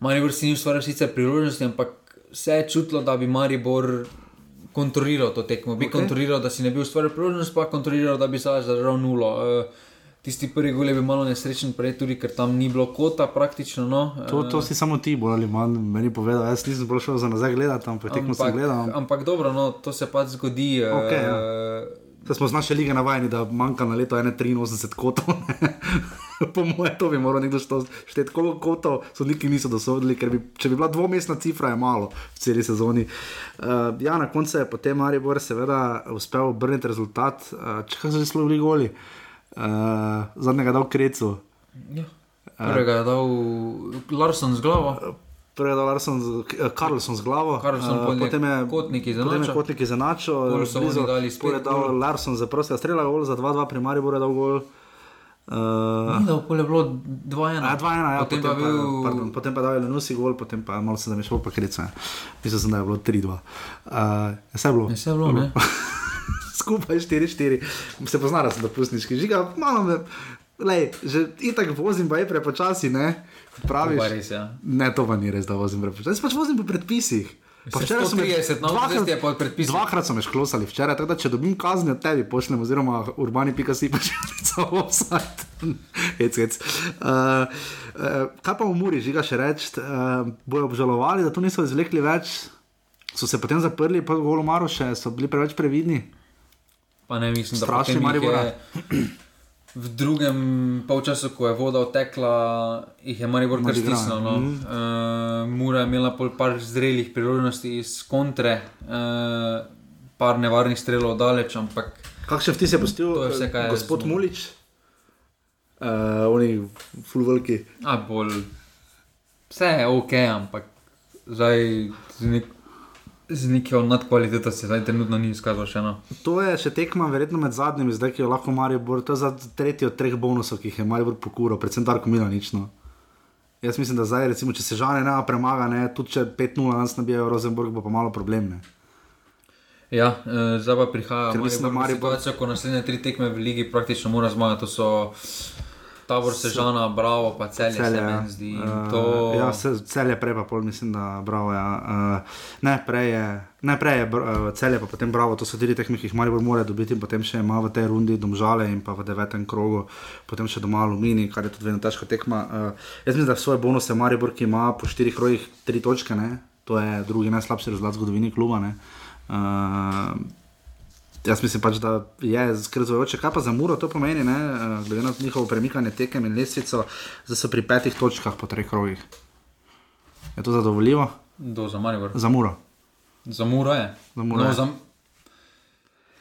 Maribor si ni ustvarjal sicer priložnosti, ampak se je čutilo, da bi Maribor kontroliral to tekmo. Bi okay. kontroliral, da si ne bi ustvarjal priložnosti, pa kontroliral, da bi se zadržal nulo. Uh, Tisti prvi gol je bil malo nesrečen, prej tudi, ker tam ni bilo kota praktično. No. To, to si samo ti, bolj ali manj, meni povedal. Jaz nisem bolj šel za nazaj gledati, ampak tekmo sem gledal. ampak dobro, no, to se pač zgodi. Okej, ja. eh, Saj smo z naše lige navajeni, da manjka na leto 83 kotov. po mojem, to bi moral nekdo šteti, koliko kotov sodniki niso dosodili, ker bi, če bi bila dvomestna cifra, je malo v celi sezoni. Uh, ja, na koncu je potem Maribor seveda uspel obrniti rezultat. Uh, če kaj so že slovili goli, uh, zadnjega dal krecu. Ja. Prvega je dal Larson z glavo. Prvi je dal Larson, z- Karlson z glavo, Karlsson, eh, potem je je Kotnik je izenačil. Kotnik izenačil, spet je dal. Larson za prostega strela, gol za 2-2 pri Mariboru je dal gol. Uh, Ni da okolje bilo 2-1. Ja, 2-1, ja, potem, potem, pa je bil. pa, pardon, potem pa je Lenusi gol, potem pa malo se zamišljal pa krica. Mislil sem, da je bilo 3-2. Uh, vse je bilo. Je vse bilo, ne? Skupaj 4-4, se pozna, da sem dopustniški. Žiga, malo me, lej, že itak vozim, pa je prepočasi, ne? Kot Praviš, To pa res, ja. Ne, to pa ni res, da vozim prepočasi. Jaz pač vozim po predpisih. Pa včeraj so me 130 na avtocesti je pod predpisi. Dvakrat so me šklosali včeraj, tako da če dobim kazni od tebi, pošljem, oziroma urbani.si pač za offside. hec, hec. Uh, uh, kaj pa v Muri, žiga še reči, uh, bojo obžalovali, da to niso izvlekli več, so se potem zaprli, pa golo Maroše, so bili preveč previdni. Pa ne mislim, da Strašni potem Maribora. je V drugem polčasu, ko je voda odtekla, jih je Maribor kar stisnil. No. Mm. Uh, Mura je imela pol par zrelih priložnosti iz kontre, uh, par nevarnih strelov daleč, ampak Kakšen vtis je postil je vse, eh, je gospod zmogel. Mulič? Uh, oni fulvelki. a, bolj, vse je ok, ampak zdaj z, nek, z neko nadkvaliteto se zdaj trenutno ni izkazal še eno. To je še tekma, verjetno med zadnjimi, zdaj ki jo lahko Maribor, to je za tretji od treh bonusov, ki jih je Maribor pokural, predvsem Darko Milanič. No. Jaz mislim, da zdaj, recimo, če se žane ne premaga, ne, tudi če 5-0 nas nabijajo Rosenborg, bo pa malo problem. Ne. Ja, eh, zdaj pa prihaja mislim, da Maribor, Maribor- situacija, ko naslednje tri tekme v ligi praktično mora zmagati. To so Tabor, Sežana, Bravo, pa Celje, Celje se ja. meni zdi. Eh, To... Ja, se, cel je prej, pa pol, mislim, da bravo. Ja. Uh, ne, prej je, ne, prej je uh, cel je, pa potem bravo, to so tri tekme, ki jih Maribor mora dobiti, in potem še ima v tej rundi domžale in pa v devetem krogu, potem še doma Alumini, kar je tudi vedno težka tekma. Uh, jaz mislim, da svoje bonuse Maribor, ki ima po štirih krogih tri točke, ne, to je drugi najslabši rezultat v zgodovini kluba. Ne, uh, Jaz mislim pač, da je skrzojoče. Kaj pa za Muro to pomeni, ne? eh, glede na njihovo premikanje tekem in lestvico, zdaj so pri petih točkah po treh krogih. Je to zadovoljivo Do za Maribor. za Muro? Za Muro je. Za Muro no, je. Za...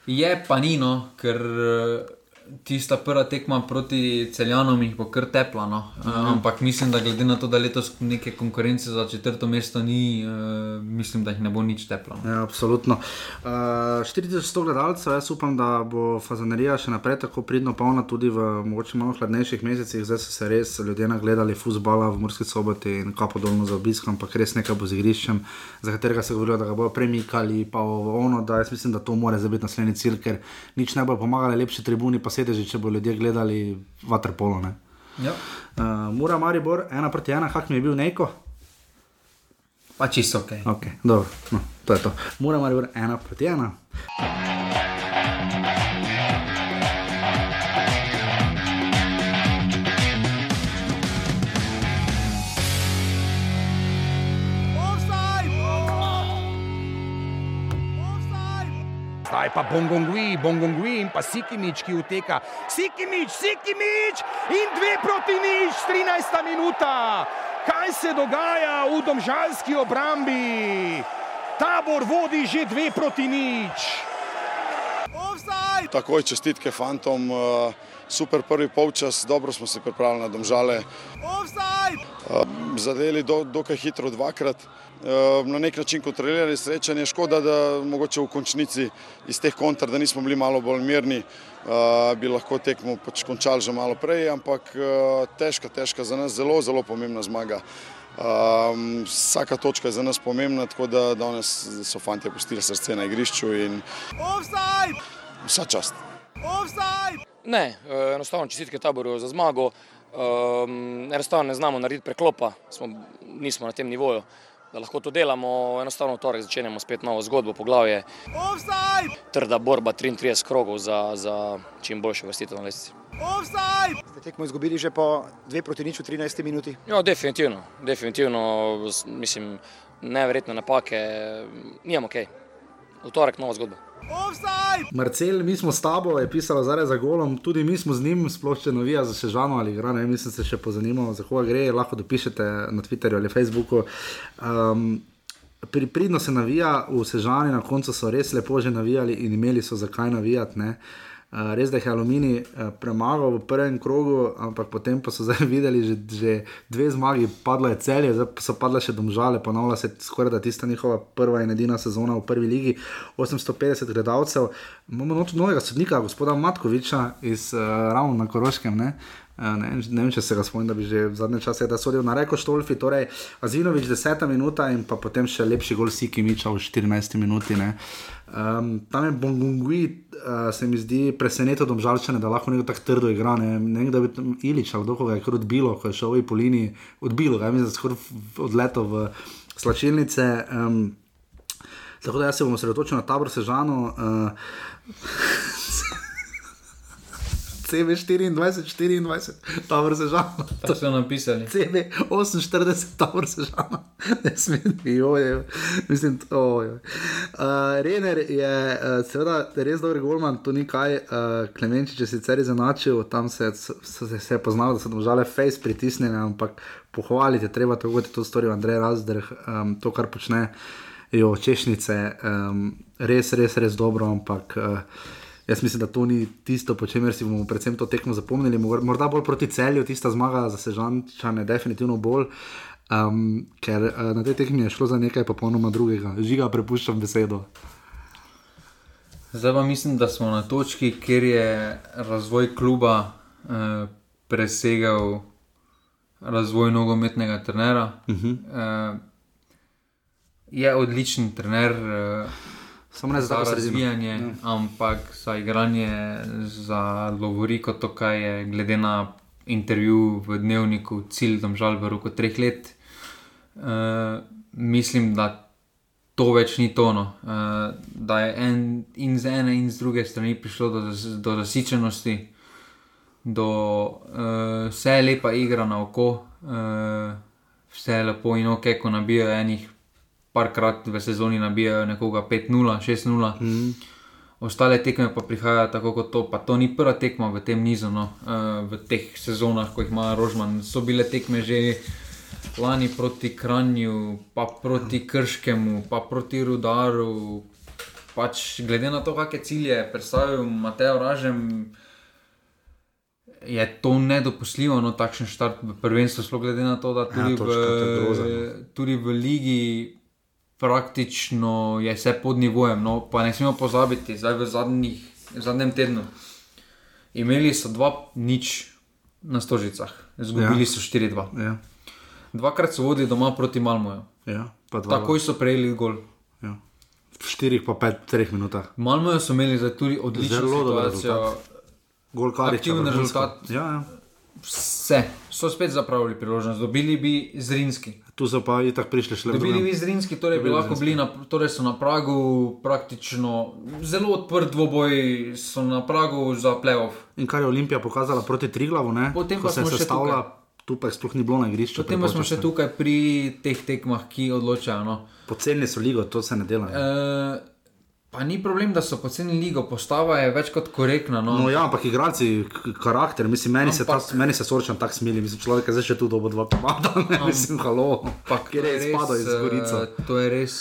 Je pa nino, ker eh, tista prva tekma proti celjanom jih bo kar tepla. No. Mhm. Uh, ampak mislim, da glede na to, da letos neke konkurence za četrto mesto ni, uh, mislim, da jih ne bo nič teplo. No. Ja, absolutno. Uh, 4100 gledalcev, jaz upam, da bo fazanerija še naprej tako pridno polna tudi v mogoče malo hladnejših mesecih. Zdaj so se res ljudje nagledali futbola v Murski soboti in kapo dolno za obisk, ampak res nekaj bo z igriščem, za katerega se govorijo, da ga bodo premikali, pa ono, da jaz mislim, da to mora zdaj biti naslednji cilj, ker nič ne bo pomagalo, lepši tribuni pa sedeži, če bo ljudje gledali vaterpolo. Ja. Uh, Mura Maribor, ena proti ena, kak mi je bil neko. Pa čisto ok. Okay, dobro, no, to je to. Mora Maribor ena proti ena. Zdaj pa Bongongui, Bongongui in pa Sikimič, ki uteka. Sikimič, Sikimič in dve proti nič, 13 minuta. Kaj se dogaja v domžalski obrambi? Tabor vodi že dve proti nič. Takoj čestitke fantom, eh, super prvi polčas, dobro smo se pripravili na domžale. Eh, Zadeli do, dokaj hitro dvakrat, eh, na nek način kontrolirali srečanje. Škoda, da mogoče v končnici iz teh kontr, da nismo bili malo bolj mirni, eh, bi lahko tekmo pač končali že malo prej, ampak težka, težka za nas, zelo, zelo pomembna zmaga. Um, vsaka točka je za nas pomembna, tako da danes so fanti pustili srce na igrišču in vsa čast. Ne, eh, enostavno čestitke taboru za zmago. Um, enostavno ne znamo narediti preklopa, smo, nismo na tem nivoju, da lahko to delamo. Enostavno v torek začenjamo spet novo zgodbo, poglavje. Trda borba 33 krogov za, za čim boljše vrstitev na lestvici. Ste tekmo izgubili že po 2 proti nič v 13 minuti. Ja, definitivno, definitivno, mislim, neverjetne napake, nimamo kaj. V torek nova zgodba. Marcel, mi smo s tabo, je pisalo zdaj za golom, tudi mi smo z njim, sploh če novija za Sežano ali igra, ne vem, mislim se še pozanimalo, za koga gre, lahko dopišete na Twitterju ali Facebooku. Um, pri, pridno se navija v Sežani, na koncu so res lepo že navijali in imeli so zakaj navijati. Ne? Uh, res da je Alumini uh, premagal v prvem krogu, ampak potem pa so zdaj videli, že, že dve zmagi, padlo je celje, zdaj so padle še domžale, ponovila se skoraj da tista njihova prva in edina sezona v prvi ligi, 850 gledalcev. Imamo noč novega sodnika, gospoda Matkoviča iz uh, Ravna na Koroškem. Ne? Ne, ne vem, če se ga spomnim, da bi že v zadnje čase sodel na reko Štolfi, torej Azinovič 10 minuta in potem še lepši gol Siki Miča v 14 minuti. Um, tam je Bongongui, uh, se mi zdi presenečen, da žalčane, da lahko nekdo tako trdo igra. Ne, ne da bi tam Ilič ali kdo je kar odbilo, ko je šel v Polini, odbilo, ga je skoraj odletel v slačilnice. Um, tako da jaz se bom osredotočil na tabor Sežano. Uh, CB24, 24, tabor se žal. To so napisali. CB48, tabor se žal. Ne smem, joje. Mislim, to je. Uh, Rener je uh, seveda res dober golman, to ni kaj. Uh, Klemenčič je sicer izenačil, tam se, se, se je poznalo, da so tam žale face pritisnjene, ampak pohvaliti je treba, tako kot je to storil Andrej Razdrh, um, to, kar počne. Jo, češnice, um, res, res, res dobro, ampak uh, Jaz mislim, da to ni tisto, po čemer si bomo predvsem to tekmo zapomnili. Morda bolj proti celju, tista zmaga za sežančane, definitivno bolj, um, ker uh, na tej tekmi je šlo za nekaj popolnoma drugega. Žiga, prepuščam besedo. Zdaj pa mislim, da smo na točki, kjer je razvoj kluba eh, presegal razvoj nogometnega trenera. Uh -huh. eh, je odličen trener. Eh, Samo ne za razvijanje, ne. ampak za igranje, za Lovoriko, to, kaj je glede na intervju v dnevniku, cilj, da žal v roku treh let. Uh, mislim, da to več ni tono, uh, da je en, in z ene in z druge strani prišlo do, do zasičenosti, do uh, vse je lepa igra na oko, uh, vse je lepo in ok, ko nabijajo enih parkrat v sezoni nabijajo nekoga 5-0, 6-0. Mm. Ostale tekme pa prihajajo tako kot to. Pa to ni prva tekma v tem nizu, no. uh, v teh sezonah, ko jih ima Rožman. So bile tekme že lani proti Kranju, pa proti Krškemu, pa proti Rudaru. Pač, glede na to, kakšne cilje je predstavil Mateo Ražem, je to nedopustljivo, no, takšen štart v prvenstvu, sploh glede na to, da tudi, ja, točka, v, tudi v ligi praktično je vse pod nivojem. No, pa ne smemo pozabiti, zdaj v, zadnjih, v zadnjem tednu. Imeli so dva nič na stožicah, izgubili ja. so 4-2. Ja. Dvakrat so vodili doma proti Malmoju. Ja, Takoj so prejeli gol. Ja. V 4 pa 5, 3 minutah. Malmoju so imeli tudi odlično situacijo. Gol kar je bil rezultat. Ja, ja. Vse so spet zapravili priložnost, dobili bi zrinski. Tu so pa i tako prišli šele. Bili bi zrinski, torej bi lahko bili na, torej so na pragu praktično zelo odprt dvoboj, so na pragu za playoff. In kar je Olimpija pokazala proti Triglavu, ne? Potem pa se je sestavila, tu pa sploh ni bilo na igrišču. Potem pa smo še tukaj pri teh tekmah, ki odločajo. No. Poceni so ligo, to se ne dela. Ne? E Pa ni problem, da so poceni ligo, postava je več kot korektna. No, no ja, ampak igralci, karakter, mislim, meni, ampak, se, ta, meni se soročam tako smili, mislim, človek je zdaj še tu dobo dva komada, ne mislim, halo. Pa kjer je spadal iz Gorica. Uh, to je res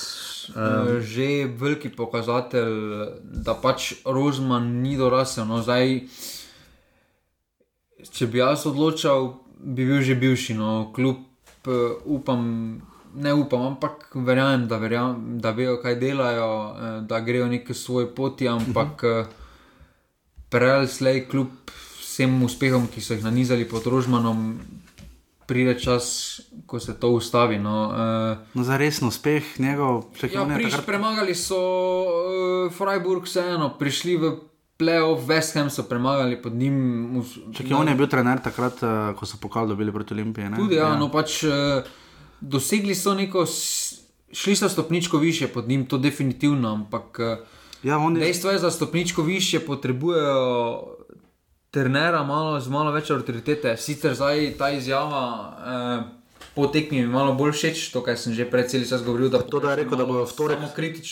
um. že veliki pokazatelj, da pač Rozman ni dorasel. No, zdaj, če bi jaz odločal, bi bil že bivši, no, kljub uh, upam ne upam, ampak verjamem, da, verjam, da vejo, kaj delajo, eh, da grejo neki svoj poti, ampak uh -huh. prej slej, kljub vsem uspehom, ki so jih nanizali pod Rožmanom. Pride čas, ko se to ustavi. No, uh, no za resno uspeh njegov, če ja, priš, takrat... Premagali so uh, Freiburg, vseeno, prišli v playoff, West Ham so premagali pod njim. Če je on je bil trener takrat, uh, ko so pokali dobili proti Olimpiji. Tudi, ja, ja. no pač. Uh, dosegli so neko, šli so stopničko više pod njim, to definitivno, ampak eh, ja, je... dejstvo je, da stopničko više potrebujejo trenera malo, z malo več avtoritete. Sicer zdaj ta izjava. Eh, Po tekmi mi malo bolj všeč, to, kar sem že pred celim časom govoril. Da, to, da je rekel, da bodo v torek,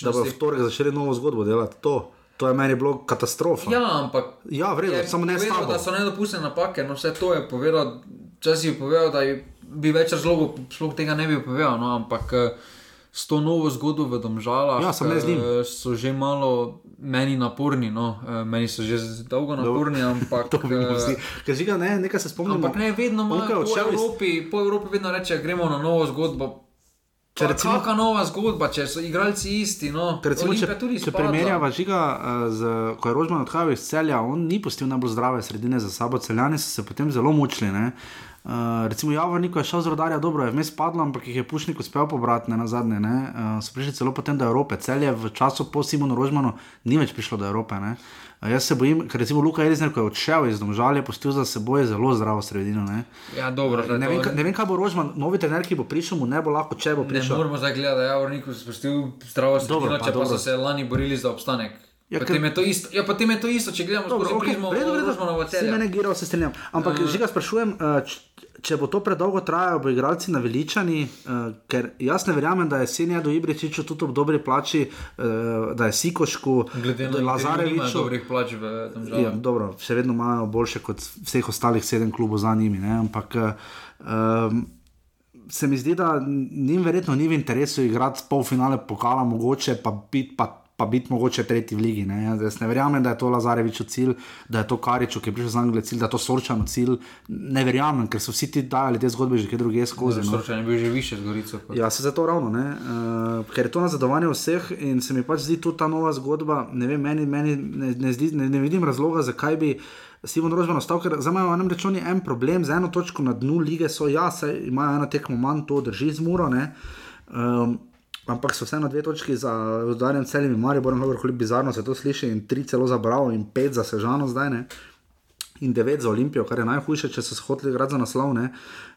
da bo v torek začeli novo zgodbo delati. To, to je meni bilo katastrofa. Ja, ampak. Ja, vredno, samo ne samo. Da so nedopustne napake, no vse to je povedal, čas je povedal, da je bi več razlogov, sploh tega ne bi povedal, no, ampak eh, s to novo zgodbo v Domžalah, Ja, eh, so že malo meni naporni. No. Eh, Meni so že dolgo naporni, ampak. To vsi. Ker žiga, ne, nekaj se spomnimo. Ampak ne, vedno je po Evropi, po Evropi vedno reče, gremo na novo zgodbo. Če Če recimo- recimo, kakšna nova zgodba, če so igralci isti. No. Recimo, če, Olimpija če primerjava žiga, z, ko je Rožman odhajal iz celja, on ni pustil najbolj zdrave sredine za sabo, celjani so se potem zelo mučili. Ne? Uh, recimo, Javornik je šel z rodarja, dobro je vmes padlo, ampak jih je Pušnik uspel pobrati ne, na zadnje. Uh, so prišli celo potem do Evrope. Celje v času po Simonu Rožmanu ni več prišlo do Evrope. Ne? Uh, jaz se bojim, ker recimo Luka Elizner, ko je odšel iz Domžalja, je pustil za seboj zelo zdravo sredino. Ne? Ja, dobro, Ne, ne, vem, ka- ne vem, kaj bo Rožman, novi trener, ki bo prišel, mu ne bo lahko, če bo Ne prišel. moramo zdaj gledati, da je Javornik spustil zdravo Dobro, sredino, pa če pa dobro. so se lani borili za obstanek. Ja, potem, ker- je to isto, ja, potem je to isto, če gledamo Dobro, skozi okay, prizmo v redu, v redu. Rožmanova Vsi celja. me negiral, se strinjam. Ampak uh, že ga sprašujem, uh, č- če bo to predolgo trajalo, bo igralci naveličani, uh, ker jaz ne verjamem, da je Senja do Ibričiča tudi ob dobri plači, uh, da je Sikošku, Glede na Lazareviču. dobrih plač v tem Ja, žalu. dobro, še vedno imajo boljše kot vseh ostalih sedem klubov za njimi. Ne? Ampak um, se mi zdi, da njim verjetno ni v interesu igrati polfinale pokala, mogoče pa biti. Pa Pa biti mogoče tretji v ligi. Ne? Jaz ne verjamem, da je to Lazarevič cilj, da je to Karič, ki je prišel z Anglije cilj, da je to Sorčano cilj. Ne verjamem, ker so vsi ti dajali te zgodbe že kje drugje skozi. no. Sorčan je bil že više z Gorico. kot- Ja, se zato ravno, ne? uh, ker je to nazadovanje vseh in se mi pač zdi tudi ta nova zgodba. Ne, vem, meni, meni ne, ne, zdi, ne, ne vidim razloga, zakaj bi Simon Rožman ostal, ker za me je rečeno en problem, z eno točko na dnu lige so, ja, saj imajo eno tekmo manj, to drži z muro. ne. Um, Ampak so vseeno dve točki za udarjem celjem in Mariborom, kako bizarno se to sliši, in tri celo za Bravo, in pet za Sežano zdaj. Ne? in 9 za Olimpijo, kar je najhujše, če so se hoteli igrati za naslov. Ne,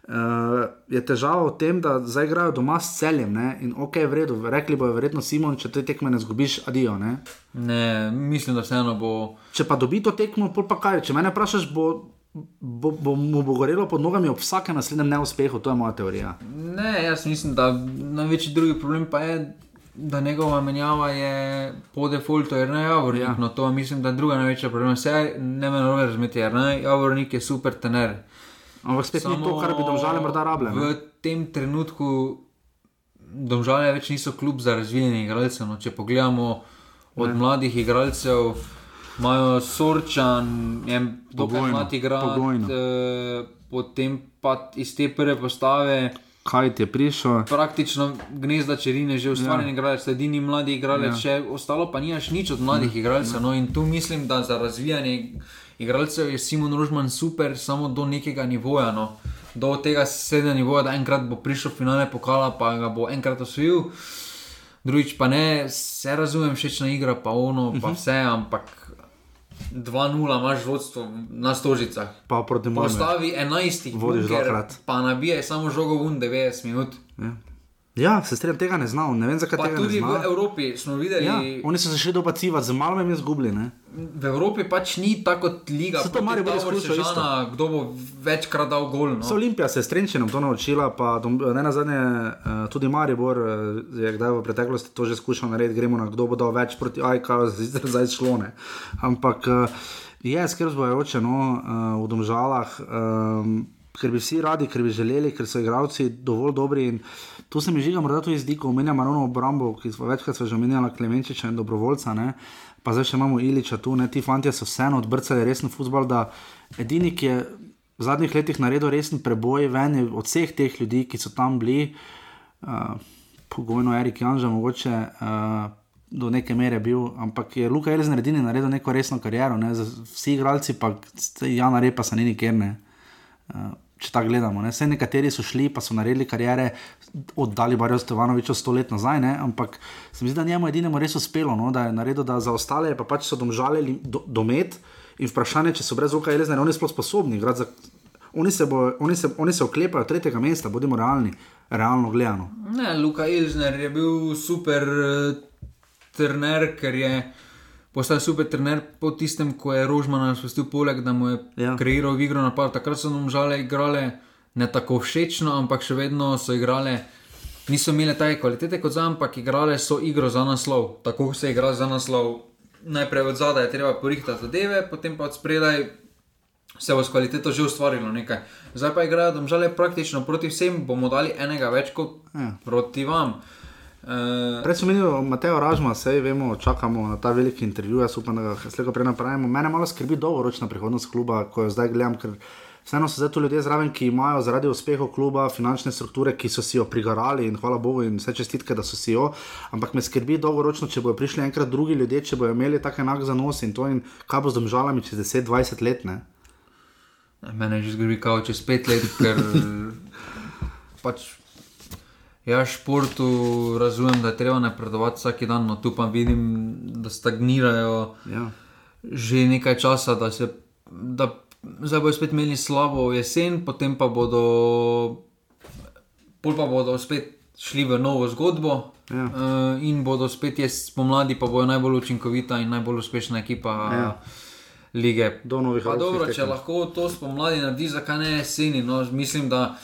uh, je težava v tem, da zdaj igrajo doma s celjem ne, in ok, v redu, rekli bojo verjetno Simon, če te tekme ne zgubiš, adijo. Ne. Ne, mislim, da vseeno bo. Če pa dobi to tekmo, pol pa kaj, če me vprašaš, bo, bo, bo mu bo gorelo pod nogami ob vsakem naslednjem neuspehu, to je moja teorija. Ne, jaz mislim, da največji drugi problem pa je, da njegova menjava je po defaultu, jer ne Javornik. Ja. No, to mislim, da je druga največja problem. Vse ne me narobe razumeti, jer ne Javornik je super tener. Ampak spet ni to, kar bi domžale morda rabile. V tem trenutku domžale več niso klub za razvijanje igralcev. No, če pogledamo od ne. mladih igralcev, imajo Sorčan, dokaj Pogojno, mlad igralec, pogojno. eh, potem pa iz te prve postave. Kaj ti je prišel? Praktično gnezda črine, že ustvarjen Ja. ja. igralec, edini mladi igralec, Ja. ja. še ostalo pa nimaš nič od mladih Ne, igralcev. No, in tu mislim, da za razvijanje igralcev je Simon Rožman super, samo do nekega nivoja. No. Do tega srednjega nivoja, da enkrat bo prišel finale pokala, pa ga bo enkrat osvojil. Drugič pa ne, vse razumem, všečna igra, pa ono, pa Mhm. vse, ampak 2-0 imaš vodstvo na stožicah. Pa proti Malmöju. Postavi 11, Vodiš dvakrat. pa nabije samo žogo vun 90 minut. Ja. Ja, se strinjam, tega ne znam, ne vem zakaj Pa tega tudi ne v znam. Evropi smo videli, Ja, oni so se še dopacivati, z malom jim je zgubili. Ne? v Evropi pač ni tako kot liga. Saj to proti Maribor Taboru izkušal Sežana, Kdo bo večkrat dal gol? No. So. Olimpija se je s Trenčinom to naučila, pa ne na zadnje, uh, tudi Maribor uh, je kdaj v preteklosti to že skušal narediti, gremo na kdo bo dal več proti Ajka, zdaj šlo ne. Ampak uh, je skrb zbojajoče no, v domžalah. Um, Ker bi vsi radi, ker bi želeli, ker so igralci dovolj dobri. In tu se mi žiga, morda tudi zdi, ko omenjamo ravno obrambo, ki smo večkrat že omenjali Klemenčiča in Dobrovoljca, ne? pa zdaj še imamo Iliča tu, ne? ti fanti so vseeno odbrcali resen futbol, da edini, ki je v zadnjih letih naredil resen preboj ven je od vseh teh ljudi, ki so tam bili, uh, pogojno Erik Janža, mogoče uh, do neke mere bil, ampak je Luka Elizner edini naredil neko resno kariero, ne? Vsi igralci pa Jana Repa so ni nikjer. Ne? Uh, Če tako gledamo, ne? vse nekateri so šli, pa so naredili karijere, oddali Barijo Stevanoviča sto let nazaj, ne? ampak se mi zdi, da njemu edinemu res uspelo, no? da je naredil, da za ostale pa pač so domžalili do, domet in vprašanje, če so brez Luka Elizner, oni sploh sposobni za Oni se, bo, oni, se, oni se oklepajo tretjega mesta, bodimo realni, realno gledano. Ne, Luka Ilžner je bil super uh, trener, ker je postal super trener po tistem, ko je Rožman spustil poleg, da mu je ja. kreiral igro napad. Takrat so nam žale igrale ne tako všečno, ampak še vedno so igrale. Niso imeli take kvalitete kot zdaj, ampak igrale so igro za naslov. Tako se igra za naslov. Najprej od zadaj je treba porihtati zadeve, potem pa od spredaj se bo s kvaliteto že ustvarilo nekaj. Zdaj pa igrajo domžale praktično proti vsem, bomo dali enega več kot Ja. proti vam. Uh, Prej smo imeli Mateo Ražma, vse vemo, čakamo na ta veliki intervju, jaz upam, da ga slejko prej napravimo. Mene malo skrbi dolgoročna prihodnost kluba, ko jo zdaj gledam, ker vseeno so zdaj tu ljudje zraven, ki imajo zaradi uspehov kluba finančne strukture, ki so si jo prigarali in hvala Bogu in vse čestitke, da so si jo. Ampak me skrbi dolgoročno, če bodo prišli enkrat drugi ljudje, če bodo imeli tak enak zanos in to in kaj bo z domžalami čez 10-20 let. Ne? Mene že zgodi, kao čez pet let, ker pač. Ja, športu razumem, da je treba napredovati vsak dan, no tu pa vidim, da stagnirajo Ja. že nekaj časa, da se. Da Zdaj bodo spet imeli slabo jesen, potem pa bodo, pol pa bodo spet šli v novo zgodbo Ja. uh, in bodo spet jes spomladi, pa bodo najbolj učinkovita in najbolj uspešna ekipa Ja. lige. Do novih Pa dobro, če lahko to spomladi naredi, zakaj ne jeseni? No, mislim, da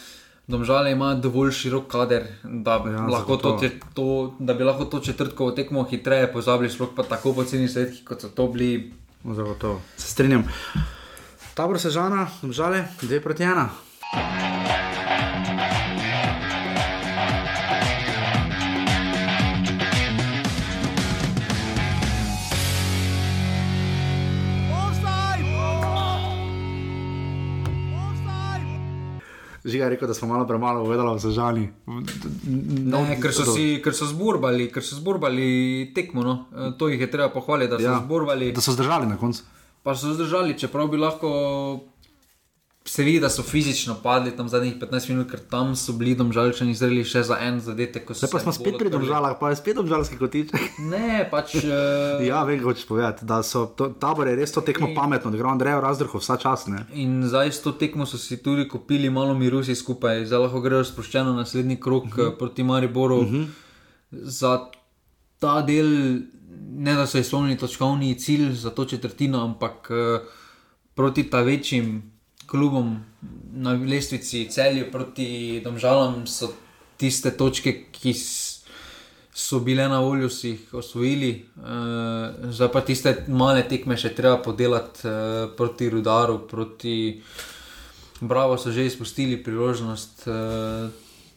domžale ima dovolj širok kader, da, Ja, lahko to, te- to, da bi lahko to četrtkovo tekmo hitreje pozabili, sploh pa tako poceni svetki, kot so to bili. Zagotovo. Se strinjam. Tabor Sežana, žale, dve proti ena. Žiga je rekel, da smo malo premalo povedali o Sežani. No, Ne, ker, so si, ker so zborbali, ker so zborbali tekmo. No. E, To jih je treba pohvaliti, da so ja, zborbali. Da so zdržali na koncu. Pa so zdržali, čeprav bi lahko se vidi, da so fizično padli tam zadnjih 15 minut, ker tam so bili domžalčani zreli še za en zadetek. Zdaj pa smo spet pri domžalah, pa je spet domžalski kotiček. Ne, pač. Uh, Ja, vem, kaj hočeš povedati. Da so to, tabor je res to tekmo pametno, da gre Andrej Razdrhov vsa čas. Ne? In zdaj s to tekmo so si tudi kupili malo miru vsi skupaj, zdaj lahko grejo sproščeno na naslednji krok uh -huh. proti Mariboru. Uh -huh. Za ta del, ne da so izpolnili točkovni cilj za to četrtino, ampak eh, proti ta večjim klubom na lestvici celju, proti Domžalam so tiste točke, ki so bile na voljo, si jih osvojili. Uh, zdaj pa tiste male tekme še treba podelati uh, proti Rudaru, proti Bravo so že izpustili priložnost. Uh,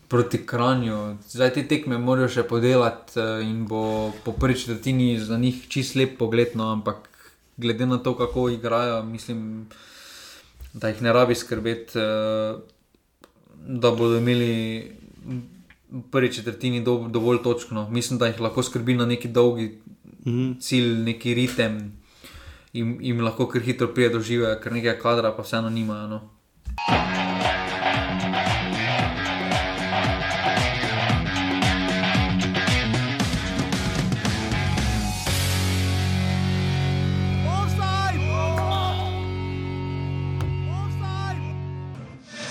Proti Kranju, zdaj te tekme morajo še podelati uh, in bo po prvi četrtini za njih čist lep pogled, no, ampak glede na to, kako igrajo, mislim, da jih ne rabi skrbeti, uh, da bodo imeli v prvi četrtini do, dovolj točk. No. Mislim, da jih lahko skrbi na neki dolgi mm cilj, neki ritem in jim lahko kar hitro pride do žive, ker nekaj kadra pa vseeno nimajo. No.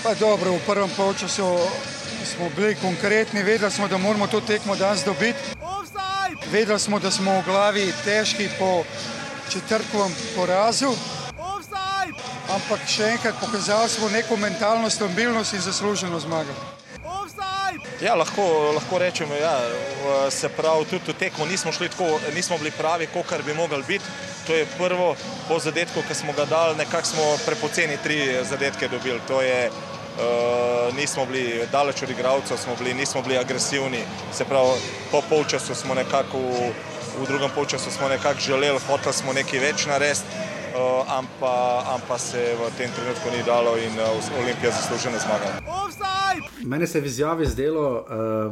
Pa dobro, v prvem polčasu smo bili konkretni, vedeli smo, da moramo to tekmo danes dobiti. Vedeli smo, da smo v glavi težki po četrtkovem porazu. Ampak še enkrat pokazali smo neko mentalno stabilnost in zasluženo zmago. Ja, lahko, lahko rečemo, da ja, se pravi, tudi v tekmo nismo šli tako, nismo bili pravi, kot bi mogli biti. To je prvo, po zadetku, ki smo ga dali, nekako smo prepoceni tri zadetke dobili. To je, uh, nismo bili daleč od igralcev, smo bili, nismo bili agresivni. Se pravi, po polčasu smo nekako, v, v drugem polčasu smo nekako želeli, hoteli smo nekaj več narediti. Uh, ampak ampa se v tem trenutku ni dalo in uh, Olimpija zasluženo zmagala. Meni se je v izjavi zdelo uh,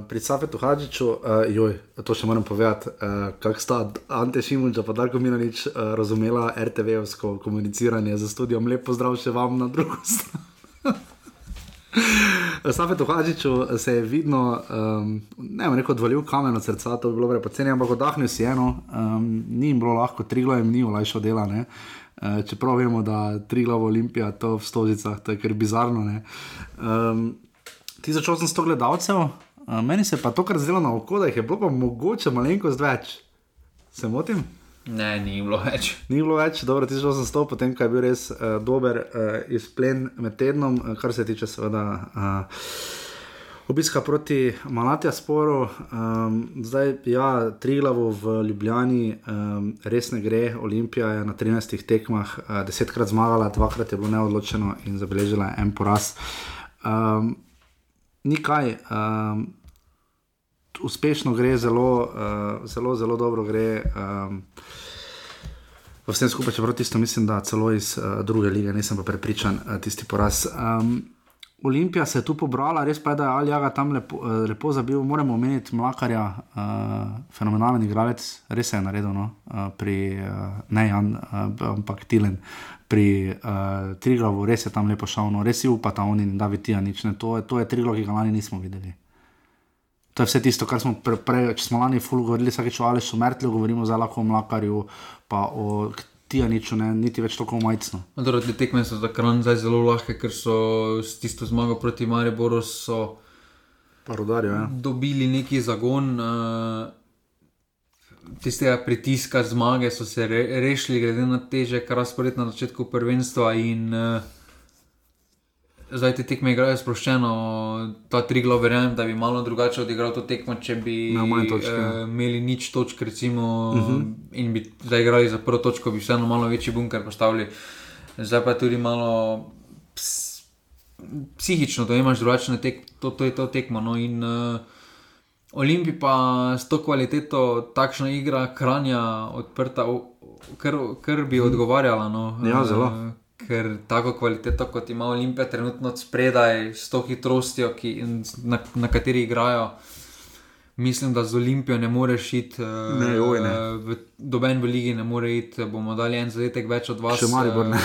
pri Safetu Hadžiču, uh, joj, to še moram povedati, uh, kako sta Ante Šimunča in Darko Minanič uh, razumela RTV-ovsko komuniciranje za studijom. Lep pozdrav še vam na drugo stran. Safetu Hadžiču se je vidno, um, ne vem, rekel, odvalil kamen od srca, to bi bilo prepoceni, ampak oddahnil si eno, um, ni jim bilo lahko, tri glave jim ni olajšal dela. Ne? Uh, čeprav vemo, da tri glave Olimpija, to v Stozicah, to je kar bizarno. ne. Um, 1800 gledalcev, uh, meni se pa to, kar zdelo na oko, da jih je bilo pa mogoče malenkost več. Se motim? Ne, ni bilo več. Ni bilo več, dobro, 1800, potem ko je bil res uh, dober uh, izplen med tednom, uh, kar se tiče seveda. Uh, Obiska proti Malatija sporu, um, zdaj ja, tri glavo v Ljubljani, um, res ne gre. Olimpija je na 13 tekmah uh, desetkrat zmagala, dvakrat je bilo neodločeno in zabeležila en poraz. Um, ni kaj. Um, uspešno gre, zelo, uh, zelo, zelo dobro gre. Um, Vsem skupaj, čeprav tisto mislim, da celo iz uh, druge lige, nisem pa prepričan, uh, tisti poraz. Um, Olimpija se je tu pobrala, res pa je, da je Aljaga tam lepo, uh, lepo zabil. Moramo omeniti Mlakarja, uh, fenomenalen igralec, res je naredil, no? uh, pri uh, ne Jan, uh, ampak Tilen, pri uh, Triglavu, res je tam lepo šel, no? res si upata oni in da vitija nič. Ne? To, to je Triglav, ki ga lani nismo videli. To je vse tisto, kar smo prej, pre, če smo lani ful govorili, vsakeč o Alešu Mertlju, govorimo zdaj lahko o Mlakarju, pa o Tijaniču, ne, niti več tako majcno. Dobro, te tekme so za kran zdaj zelo lahke, ker so s tisto zmago proti Mariboru so Parodarjo, ja. dobili neki zagon. Uh, Tistega pritiska zmage so se re, rešili, glede na teže, kar razpored na začetku prvenstva. In, uh, zdaj te tekme igrajo sproščeno, ta tri glav, verjamem, da bi malo drugače odigral to tekmo, če bi točke, uh, imeli nič točk, recimo, uh -huh. in bi zdaj igrali za prvo točko, bi vseeno malo večji bunker postavili. Zdaj pa tudi malo ps, psihično, da imaš drugačne tek, to, to je to tekmo. No, in, uh, Olimpi pa s to kvaliteto, takšna igra, kranja, odprta, kar bi odgovarjala. No, ja, zelo. Uh, ker tako kvaliteto, kot ima Olimpija, trenutno spredaj s to hitrostjo, ki, na, na kateri igrajo. Mislim, da z Olimpijo ne moreš iti, ne, oj, ne. v doben v ligi ne more iti. Bomo dali en zadetek več od vas. Še malo, ne.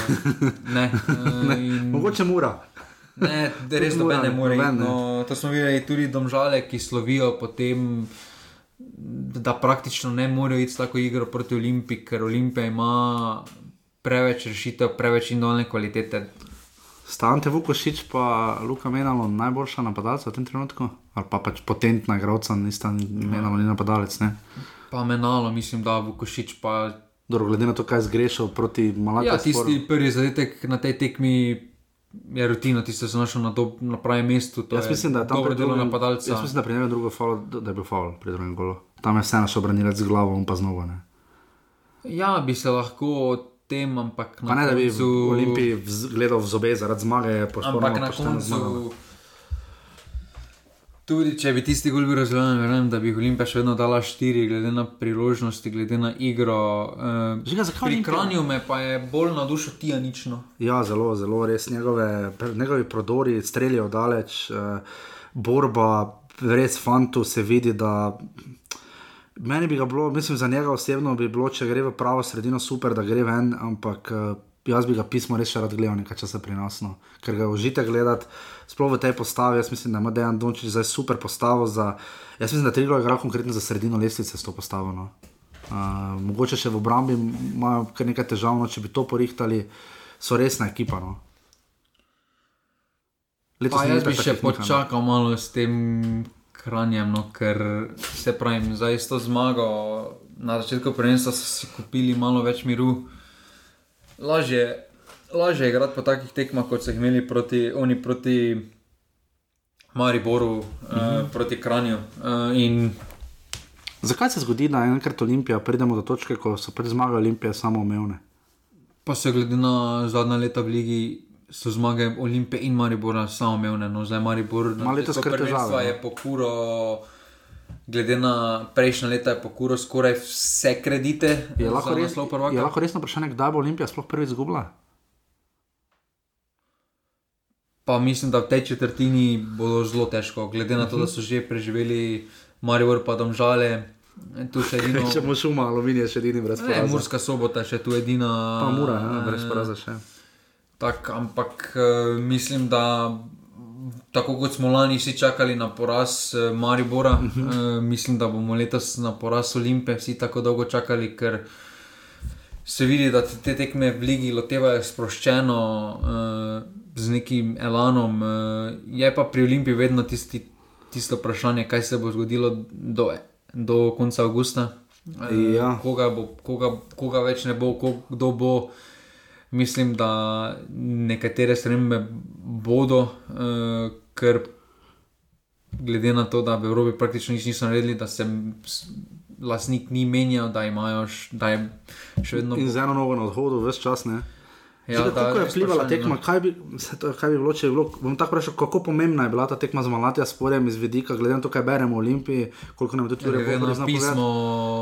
ne. ne. In... Mogoče mora. Ne, da res noben ne more. Noben, ne. No, to smo videli tudi domžale, ki slovijo potem. Da praktično ne morejo iti tako igro proti Olimpiji, ker Olimpija ima preveč rešitev, preveč indolne kvalitete. Stante Vukošič pa Luka menalo najboljša napadalca v tem trenutku, ali pa pač potentna igralca, nista menalo ni napadalec. Ne? Pa menalo, mislim, da Vukošič pa. Dobro, glede na to, kaj zgrešil proti Malaku. Ja, tisti sporu. prvi zadetek na tej tekmi je rutina, tisti se znašel na, na pravem mestu. Jaz mislim, da je tam dobro delo napadalca. Jaz mislim, da pri njem je drugo faul, da je bil faul pri drugem golu. Tam je vse naš obranilec z glavo, on pa znova ne. Ja, bi se lahko tem, ampak na koncu. Ne, da bi v Olimpiji gledal v zobe zaradi zmage, ampak na koncu. Tudi če bi tisti gol bil razgledan, verjamem, da bi Olimpija še vedno dala štiri, glede na priložnosti, glede na igro. Uh, Žiga, pri Kranju me pa je bolj navdušil Tijanično. Ja, zelo, zelo res. Njegove, njegovi prodori streljajo daleč, uh, borba, res fantu se vidi, da Meni bi ga bilo, mislim, za njega osebno bi bilo, če gre v pravo sredino, super, da gre ven, ampak uh, jaz bi ga pismo res še rad gledal, nekaj časa prinosno, ker ga užite gledati, sploh v tej postavi. Jaz mislim, da ima Dejan Dončić zdaj super postavo. Za, jaz mislim, da Triglo igra konkretno za sredino lestvice s to postavo. No. Uh, mogoče še v obrambi imajo kar nekaj težav, no, če bi to porihtali, so resna ekipa. No. Pa jaz bi še počakal malo s tem hranjem, no, ker se pravi, za isto zmago na začetku prvenstva so si kupili malo več miru. Lažje, lažje je igrati po takih tekmah, kot so jih imeli proti, oni proti Mariboru, mm -hmm. uh, proti Kranju. Uh, Zakaj se zgodi, da enkrat Olimpija pridemo do točke, ko so pred zmago Olimpije samo omejene? Pa se glede na zadnja leta v Ligi so zmage Olimpije in Maribora samo umevne. No, zdaj Maribor na leto skrbstva je pokuro. Glede na prejšnje leta je pokuro skoraj vse kredite. Je lahko, res, je lahko resno vprašanje, kdaj bo Olimpija sploh prvi izgubila? Pa mislim, da v tej četrtini bo zelo težko, glede na to, da so že preživeli Maribor, pa domžale. Edino... Če šumali, aluminij je še edini brez poraza. Murska sobota še tu edina. Pa mura, ja, brez poraza še. Tak, ampak uh, mislim, da tako kot smo lani vsi čakali na poraz uh, Maribora, uh -huh. uh, mislim, da bomo letos na poraz Olimpije vsi tako dolgo čakali, ker se vidi, da te, te tekme v Ligi lotevajo sproščeno, z nekim elanom. Je pa pri Olimpiji vedno tisti, tisto vprašanje, kaj se bo zgodilo do, do konca avgusta. Ja. koga, bo, koga, koga več ne bo, kdo bo mislim, da nekatere spremembe bodo, uh, ker glede na to, da v Evropi praktično nič niso naredili, da se lastnik ni menjal, da imajo da še vedno. In z eno nogo na odhodu, vse čas ne. Ja, kako je vplivala tekma, kaj bi, kaj bi bilo, če bi bilo, bom tako rečel, kako pomembna je bila ta tekma z Malatija sporem iz vidika, glede na to, kaj beremo v Olimpiji, koliko nam je tudi ljudi povedalo. Pismo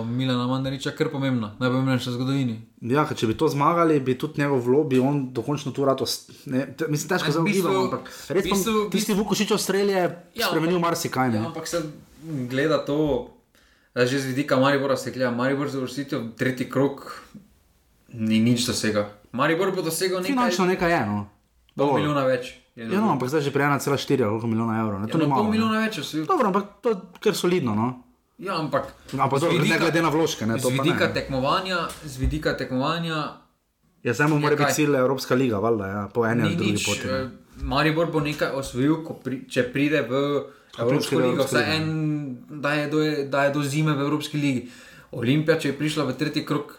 Milana Mandariča, ker pomembno, najpomembnejša v zgodovini. Ja, če bi to zmagali, bi tudi njegov vlobi, on dokončno tu rado, mislim, težko se ugibam, ampak res pa tisti Vukošičov strelje ja, spremenil marsikaj. Ja, ampak se gleda to, že z vidika Maribora se gleda, Maribor za vrstitev, tretji krok, ni nič dosega. Maribor bo dosegel nekaj. Finančno nekaj je, no. Pol milijona več. Ja, no, ampak zdaj že prej 1,4 ali milijona evrov. Ja, no, pol milijona več, vsi. Dobro, ampak to je kar solidno, no. Ja, ampak. Ampak to je ne glede na vložke, ne. Z vidika tekmovanja, z vidika tekmovanja. Ja, zdaj mora biti cilj Evropska liga, valjda, ja, po eni ali drugi poti. Ne. Eh, Maribor bo nekaj osvojil, pri, če pride v Evropsko ligo, vsaj en, da je, do, da je do zime v Evropski ligi. Olimpija, če je prišla v tretji krok,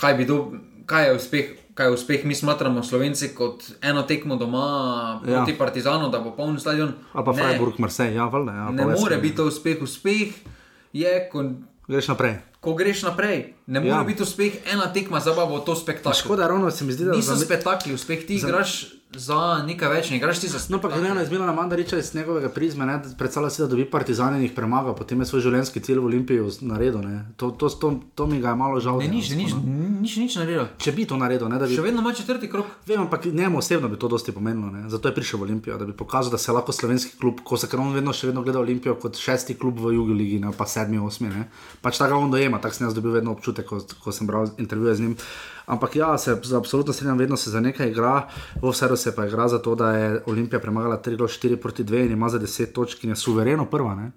kaj do, kaj je uspeh? kaj je uspeh, mi smatramo Slovenci kot eno tekmo doma proti ja. Partizanu, da bo poln stadion. Ali pa Freiburg, Marseille, ja, valjda. Ja, ne more biti to uspeh. Uspeh je, ko greš naprej. Ko greš naprej, ne more ja. biti uspeh, ena tekma, zabavo, to spektakel. Škoda, ravno se mi zdi, da niso spektakli, uspeh ti igraš za nekaj več, ne igraš ti za sebe. No, pa če ne izmela na Mandariča iz njegovega prizme, predstavlja si, da dobi partizan in jih premaga, potem je svoj življenjski cilj v Olimpiji naredil. To, to, to, to mi ga je malo žal. Ne, nič, nič, nič, nič naredil. Če bi to naredil, ne, da bi. Še vedno ima četrti krok. Vem, ampak njemu osebno bi to dosti pomenilo. Ne. Zato je prišel v Olimpijo, da bi pokazal, da se lahko slovenski klub, ko se kar on vedno še vedno gleda Olimpijo kot šesti klub v Jugu ligi, ne pa sedmi, osmi. Ne. Pač tako on dojema, tako sem jaz dobil vedno občutek, ko, ko sem bral intervjuje z njim. Ampak ja, se absolutno strinjam, vedno se za nekaj igra, v vse se pa igra za to, da je Olimpija premagala 3-4 proti 2 in ima za 10 točk in je suvereno prva. Ne?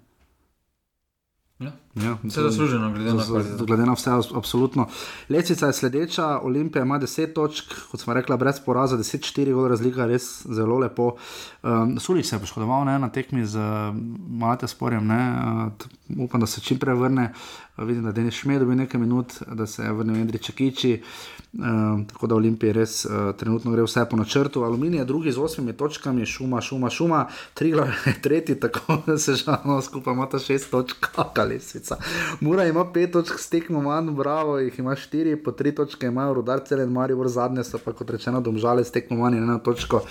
Ja. Ja, vse je zasluženo, glede na vse. Glede na vse, absolutno. Lecica je sledeča, Olimpija ima 10 točk, kot smo rekli, brez poraza, 10-4, gor razlika, res zelo lepo. Um, Sulič se je poškodoval ne, na tekmi z Malatem Sporjem, ne, uh, upam, da se čim prej vrne. Uh, vidim, da je Denis Šmed dobil nekaj minut, da se je vrnil Andrej Čekiči. Uh, tako da Olimpija res uh, trenutno gre vse po načrtu. Aluminij je drugi z osmimi točkami, šuma, šuma, šuma, tri glave je tretji, tako da se žalno skupaj ima ta šest točk, kakali svica. Mura ima pet točk, stekmo manj, bravo, jih ima štiri, po tri točke imajo rudar celen, marijo v zadnje, so pa kot rečeno domžale, stekmo manj eno točko.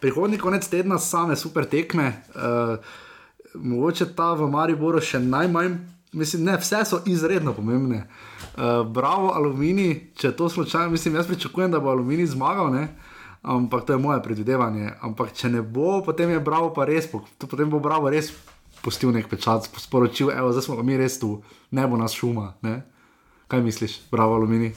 Prihodni konec tedna same super tekme, uh, mogoče ta v Mariboru še najmanj, mislim, ne, vse so izredno pomembne. Uh, bravo, aluminij, če to slučajno, mislim, jaz pričakujem, da bo aluminij zmagal, ne? ampak to je moje predvidevanje. Ampak če ne bo, potem je bravo, pa res, potem bo bravo res pustil nek pečat, sporočil, evo, zdaj smo mi res tu, ne bo nas šuma. Ne? Kaj misliš, bravo, aluminij?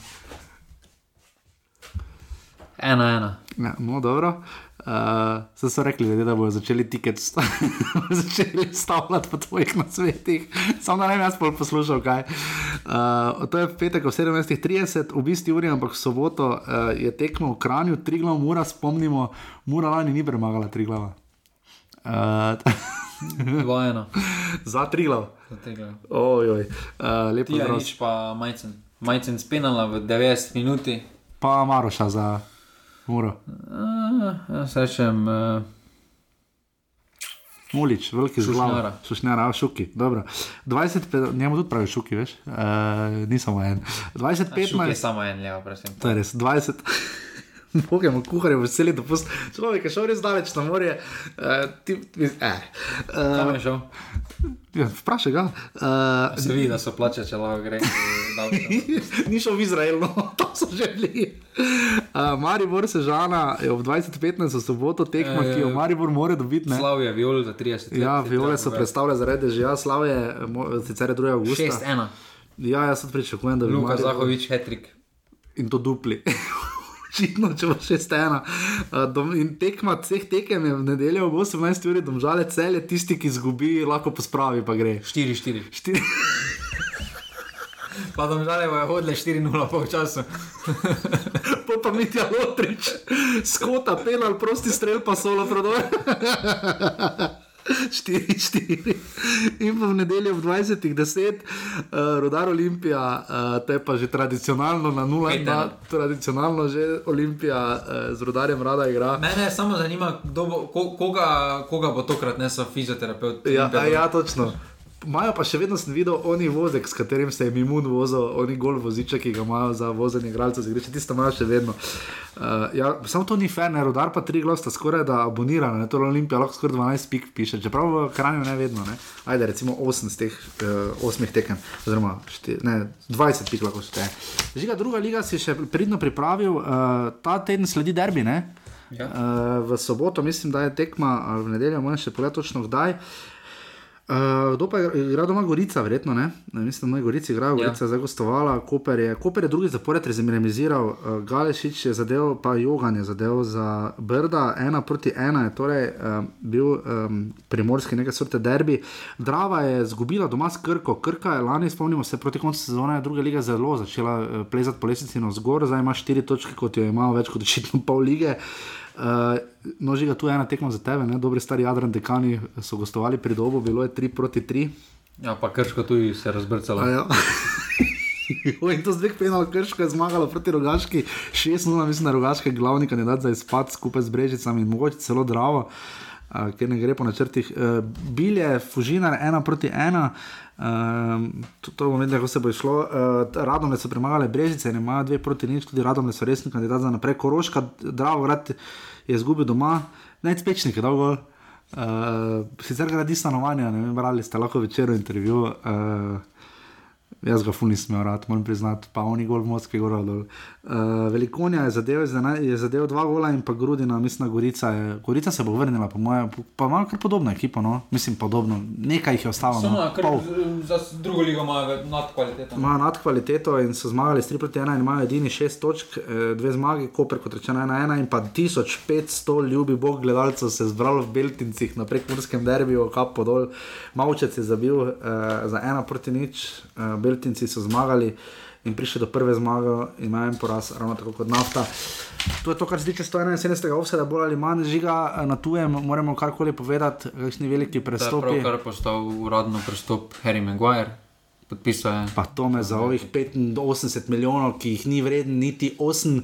Ena, ena. Ja, no, dobro. Uh, so rekli, da bodo začeli tiket sta začeli stavljati po tvojih nasvetih. Sam da ne bi jaz poslušal, kaj. Uh, to je petek, 17.30, v bistvu uri, ampak v soboto uh, je tekmo v Kranju, tri glav, mora spomnimo, mora lani ni premagala tri glava. Uh, Dvojeno. Za tri glav. Za tri glav. Ojoj, uh, lepo je. Nič pa majcen. Majcen spenala v 90 minuti. Pa Maroša za. Mora. Jaz rečem. Uh, Mulič, veliki zelo. Sušnjara, šuki. 20, njemu tudi pravi šuki, veš? Uh, ni samo en. 25. Je samo en, levo, prosim. To je res. 20. Pogajmo, kuharje, veseli dopust. Človek je šel res daleč na morje. Uh, ti, eh. uh, Kam je šel? Ja, Vprašaj ga. Uh, se vidi, da so plače, če lahko gre. Ni šel v Izrael, no, to so že bili. Uh, Maribor se žana je ob 2015 soboto tekma, ki jo Maribor mora dobiti. Slav je viol za 30 let. Ja, viole so predstavljene zaradi že, ja, Slav je sicer 2. augusta. 6-1. Ja, jaz sem pričakujem, da bi. Luka Maribor... Zahovič, hetrik. In to dupli. Očitno, če bo še stena. Uh, in tekma vseh tekem je v nedeljo ob 18. uri, domžale cel je tisti, ki izgubi, lahko pospravi, pa gre. 4-4. Pa da žale bojo hodile 4-0 po času. pa pa mi ti je lotrič, skota, penal, prosti strel, pa solo prodor. 4-4. In pa v nedeljo v 20-ih 10, uh, rodar Olimpija, uh, to je pa že tradicionalno na 0-2, tradicionalno že Olimpija uh, z rodarjem rada igra. Mene samo zanima, bo, ko, koga, koga bo tokrat nesel fizioterapeut. Ja, ja, točno. Imajo pa še vedno sem videl oni vozek, s katerim se je imun vozil, oni gol voziček, ki ga imajo za vozenje igralcev, zgreši tiste imajo še vedno. Uh, ja, samo to ni fair, ne, rodar pa tri glosta skoraj da abonirano, to je Olimpija, lahko skoraj 12 pik piše, čeprav v Kranju ne vedno, ne. Ajde, recimo 8 z teh uh, 8 tekem, oziroma šti, ne, 20 pik lahko šteje. Žiga, druga liga si še pridno pripravil, uh, ta teden sledi derbi, ne? Ja. Uh, v soboto mislim, da je tekma, v nedeljo moram še pogledati točno kdaj. Uh, kdo pa je igral doma Gorica, verjetno ne? Mislim, da je Gorica igral, Gorica ja. zdaj gostovala, Koper je, Koper je drugi zapored rezimiral, uh, Galešič je zadev, pa Jogan je zadev za Brda, ena proti ena je torej uh, bil um, primorski nekaj sorte derbi. Drava je zgubila doma s Krko, Krka je lani, spomnimo se, proti koncu sezone druge lige zelo začela uh, plezati po lesnici na zgor, zdaj ima štiri točke, kot jo je imel več kot očitno pol lige. Uh, Uh, no, že tu je ena tekma za tebe, ne? dobri stari Jadran dekani so gostovali pri dobu, bilo je 3 proti 3. Ja, pa krško tu se je razbrcalo. Ja. In to z dveh penal, krško je zmagalo proti rogaški, 6-0, mislim, da je rogaški glavni kandidat za izpad skupaj z Brežicami in mogoče celo Dravo, uh, ker ne gre po načrtih. Uh, bil je Fužinar 1 proti 1. Uh, to, bomo videli, kako se bo šlo. Uh, radom so premagali Brežice, ne imajo dve proti nič, tudi radom so resni kandidat za naprej. Koroška, Dravo, rad je izgubil doma, najspečnik je dolgo. Uh, sicer gradi stanovanja, ne vem, brali ste lahko večer v intervjuju. Uh, Jaz ga funi rad, moram priznati, pa oni gol Moskve gor dol. Uh, Velikonja je zadev, je zadev dva gola in pa Grudina, mislim, Gorica, je, Gorica se bo vrnila, po mojem, pa ima kar podobno ekipo, no? mislim podobno, nekaj jih je ostalo. Samo no? kar, za drugo ligo imajo nadkvaliteto. Imajo nadkvaliteto in so zmagali s 3 proti 1 in imajo edini 6 točk, eh, dve zmagi, Koper kot rečeno 1-1 in pa 1500 ljubi bog gledalcev se zbralo v Beltincih na prekmurskem derbiju, kap podol, Maučec je zabil uh, za 1 proti nič. Uh, Beltinci so zmagali in prišli do prve zmage, in imajo en poraz, ravno tako kot nafta. To je to, kar se tiče 171. offseda, bolj ali manj žiga na tujem, moramo karkoli povedati, kakšni veliki prestopi. To je kar postal uradno prestop Harry Maguire. Pa to me za ovih 85 milijonov, ki jih ni vreden niti 8.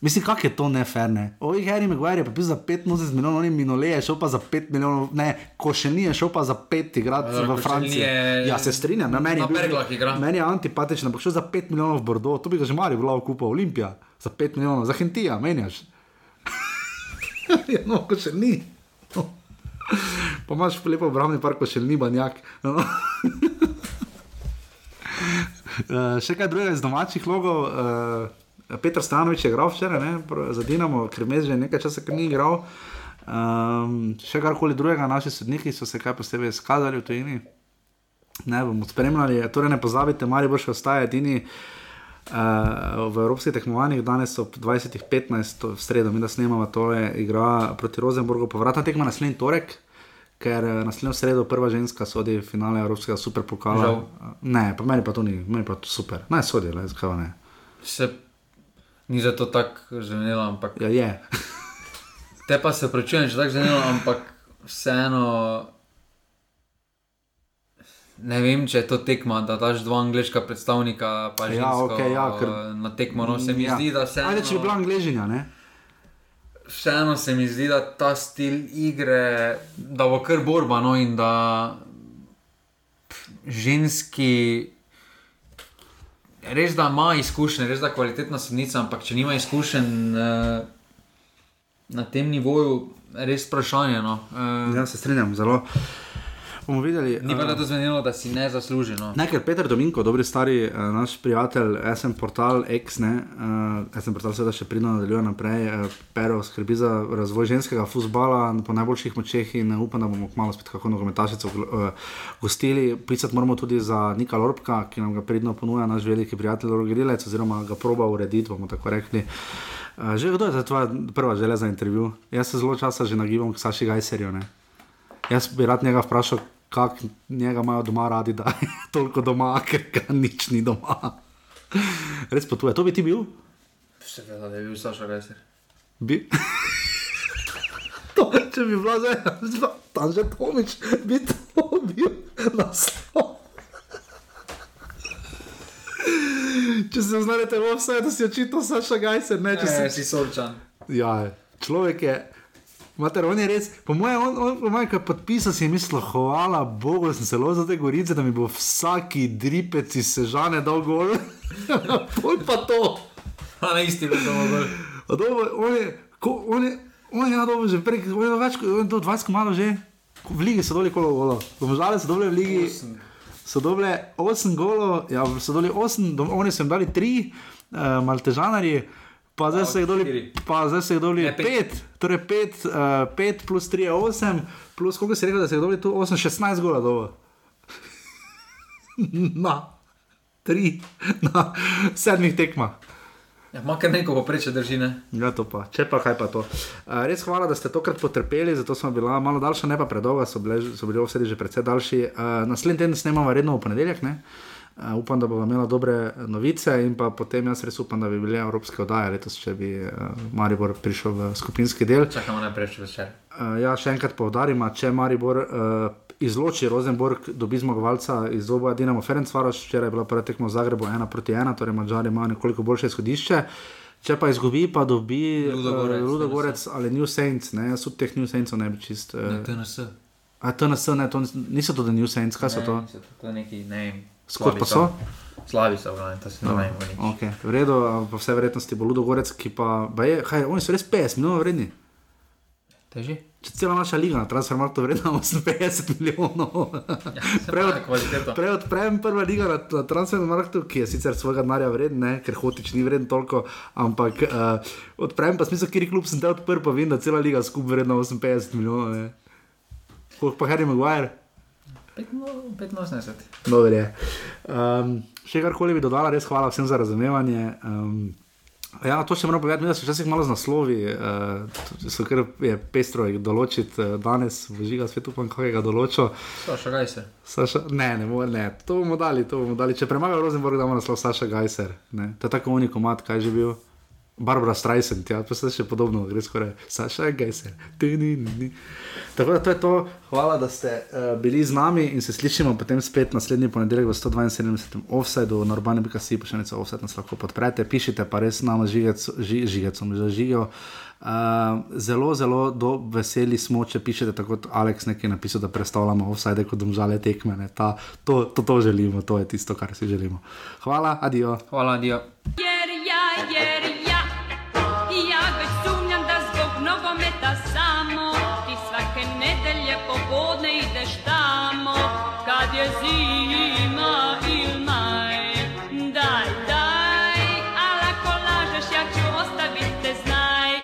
Mislim, kako je to neferne. Ovih Harry Maguire je pa bil za 85 milijonov, oni minule, šel pa za 5 milijonov, ne, ko še ni, šel pa za 5 igrati v Franciji. Je... Ja, se strinjam, na meni, bil, meni je antipatično, ampak šel za 5 milijonov v Bordeaux, to bi ga že mali vlav kupa Olimpija, za 5 milijonov, za Hentija, menjaš. ja, no, ko še ni. No. Pa imaš lepo obrambni park, ko še ni banjak. No. uh, še kaj drugega iz domačih logov. Uh, Petr Stanovič je igral včeraj, za Dinamo, ker me že nekaj časa ni igral. Um, še karkoli drugega, naši sodniki so se kaj posebej izkazali v tujini. Ne bomo spremljali, torej ne pozabite, Mari bo še ostaje edini. Uh, v evropskih tekmovanjih danes ob 20.15, v sredo, mi da snemamo, to je igra proti Rosenborgu, povratna tekma naslednji torek, ker eh, naslednjo sredo prva ženska sodi v finale Evropskega superpokala. Žal. Ne, pa meni pa to ni, meni pa to super. Naj sodi, le, zakaj ne. Se ni za to tako ženilo, ampak. Ja, je. te pa se prečujem, že tako ženilo, ampak vseeno. Ne vem, če je to tekma, da daš dva angliška predstavnika, pa že ja, okay, ja, ker... na tekmo. No, se mi ja. zdi, da se. Ajde, če bi bila angližina, ne? Vseeno se mi zdi, da ta stil igre, da bo kar borba, no in da ženski res da ima izkušnje, res da je kvalitetna sodnica, ampak če nima izkušenj uh, na tem nivoju, res vprašanje. No. Uh, ja, se strinjam, zelo bomo videli. Ni pa uh, to zvenelo, da si ne zasluži. No. Ne, ker Peter Dominko, dobri stari uh, naš prijatelj, SM portal X, ne, uh, SM portal seveda še pridno nadaljuje naprej, uh, pero skrbi za razvoj ženskega futbola po najboljših močeh in upam, da bomo kmalo spet kako nogometašico uh, gostili. Pisati moramo tudi za Nika Lorbka, ki nam ga pridno ponuja naš veliki prijatelj Rogrilec, oziroma ga proba urediti, bomo tako rekli. Uh, že kdo je tvoja prva želja za intervju? Jaz se zelo časa že nagibam k Saši Gajserju. Jaz bi rad njega vprašal, kako njega imajo doma radi, da je toliko doma, ker ga nič ni doma. Res pa tu je, to bi ti bil? Seveda, da je bil Saša Gajser. Bi. to, če bi bila zdaj, tam že pomič, bi to bil naslov. Če se znajdete v vse, da si očitno Saša Gajser, ne če ne, si sorčan. Ja, človek je Mater, on je res, po mojem, on, on, on, on podpisal si je mislil, hvala Bogu, sem zelo za te gorice, da mi bo vsaki dripec iz sežane dal gol. Pol pa to. Pa na isti način bomo gol. Dobro, on je, ko, on je, on je na dobro že prek, on je več, on je do 20 malo že. V ligi so doli kolo golo. Domžale so dobile v ligi. So dobile 8 golo, ja, so dobili 8, dom, oni so jim dali 3, uh, maltežanari. Pa zdaj se je doli, pa zdaj se je doli 5, torej 5, uh, 5 plus 3 je 8, plus koliko se je rekel, da se je doli tu 8, 16 gola dovo. na 3, na 7 tekmah. Ja, Makar neko poprečje drži, ne? Ja, to pa, če pa kaj pa to. Uh, res hvala, da ste tokrat potrpeli, zato smo bila malo daljša, ne pa predolga, so, bile, so bili vsi že precej daljši. Uh, naslednji teden snemamo redno v ponedeljek, ne? Uh, upam, da bomo imeli dobre novice in pa potem jaz res upam, da bi bili evropske oddaje letos, če bi uh, Maribor prišel v skupinski del. Čakamo najprej še večer. Uh, ja, še enkrat povdarim, če Maribor uh, izloči Rosenborg, dobi zmagovalca iz oboja Dinamo Ferencvaroš, včeraj je bila prva tekma v Zagrebu 1 proti 1, torej Mačari imajo nekoliko boljše izhodišče. Če pa izgubi, pa dobi Ludogorec uh, ali New Saints, ne, jaz od teh New Saintsov ne bi čist. Uh, Ne, TNS. A TNS, ne, to niso to The New Saints, kaj so to? Ne, to, to je neki, ne. Skot pa so? Slavi so, glavno, to se ne vem. No, okay. V redu, po vsej verjetnosti bo Ludogorec, ki pa, ba je, kaj, oni so res 50 milijonov vredni. Teži? Če cela naša liga na transfermarktu vredna 58 milijonov. Ja, Prej odprem prva liga na, na transfermarktu, ki je sicer svojega denarja vreden, ne, ker hotič ni vreden toliko, ampak uh, odprem pa smisel, kjer klub sem te odprl, pa vem, da cela liga skupaj vredna 58 milijonov. Ne. Koliko pa Harry Maguire? 85. Dobro je. Um, še karkoli bi dodala, res hvala vsem za razumevanje. Um, Ja, to še moram povedati, da so včasih malo z naslovi, uh, so kar je pestro jih določiti uh, danes, v žiga svetu, pa kakega določo. Saša Gajser. Saša, ne, ne, mo, ne, to bomo dali, to bomo dali. Če premaga Rosenborg, damo naslov Saša Gajser. Ne. To je tako unikomat, kaj je že bil. Barbara Streisand, ja, pa se še podobno, gre skoraj Saša Gajser. Tako da to je to. Hvala, da ste uh, bili z nami in se slišimo potem spet naslednji ponedeljek v 172. offsajdu, na urbane.si, pošiljnica offside nas lahko podprete, pišite pa res nama žigecom, že žigijo. Uh, zelo, zelo do, veseli smo, če pišete tako kot Aleks nekaj napisal, da predstavljamo offside kot domžale tekme. Ta, to, to, to želimo, to je tisto, kar si želimo. Hvala, adijo. Hvala, adijo. Yeah!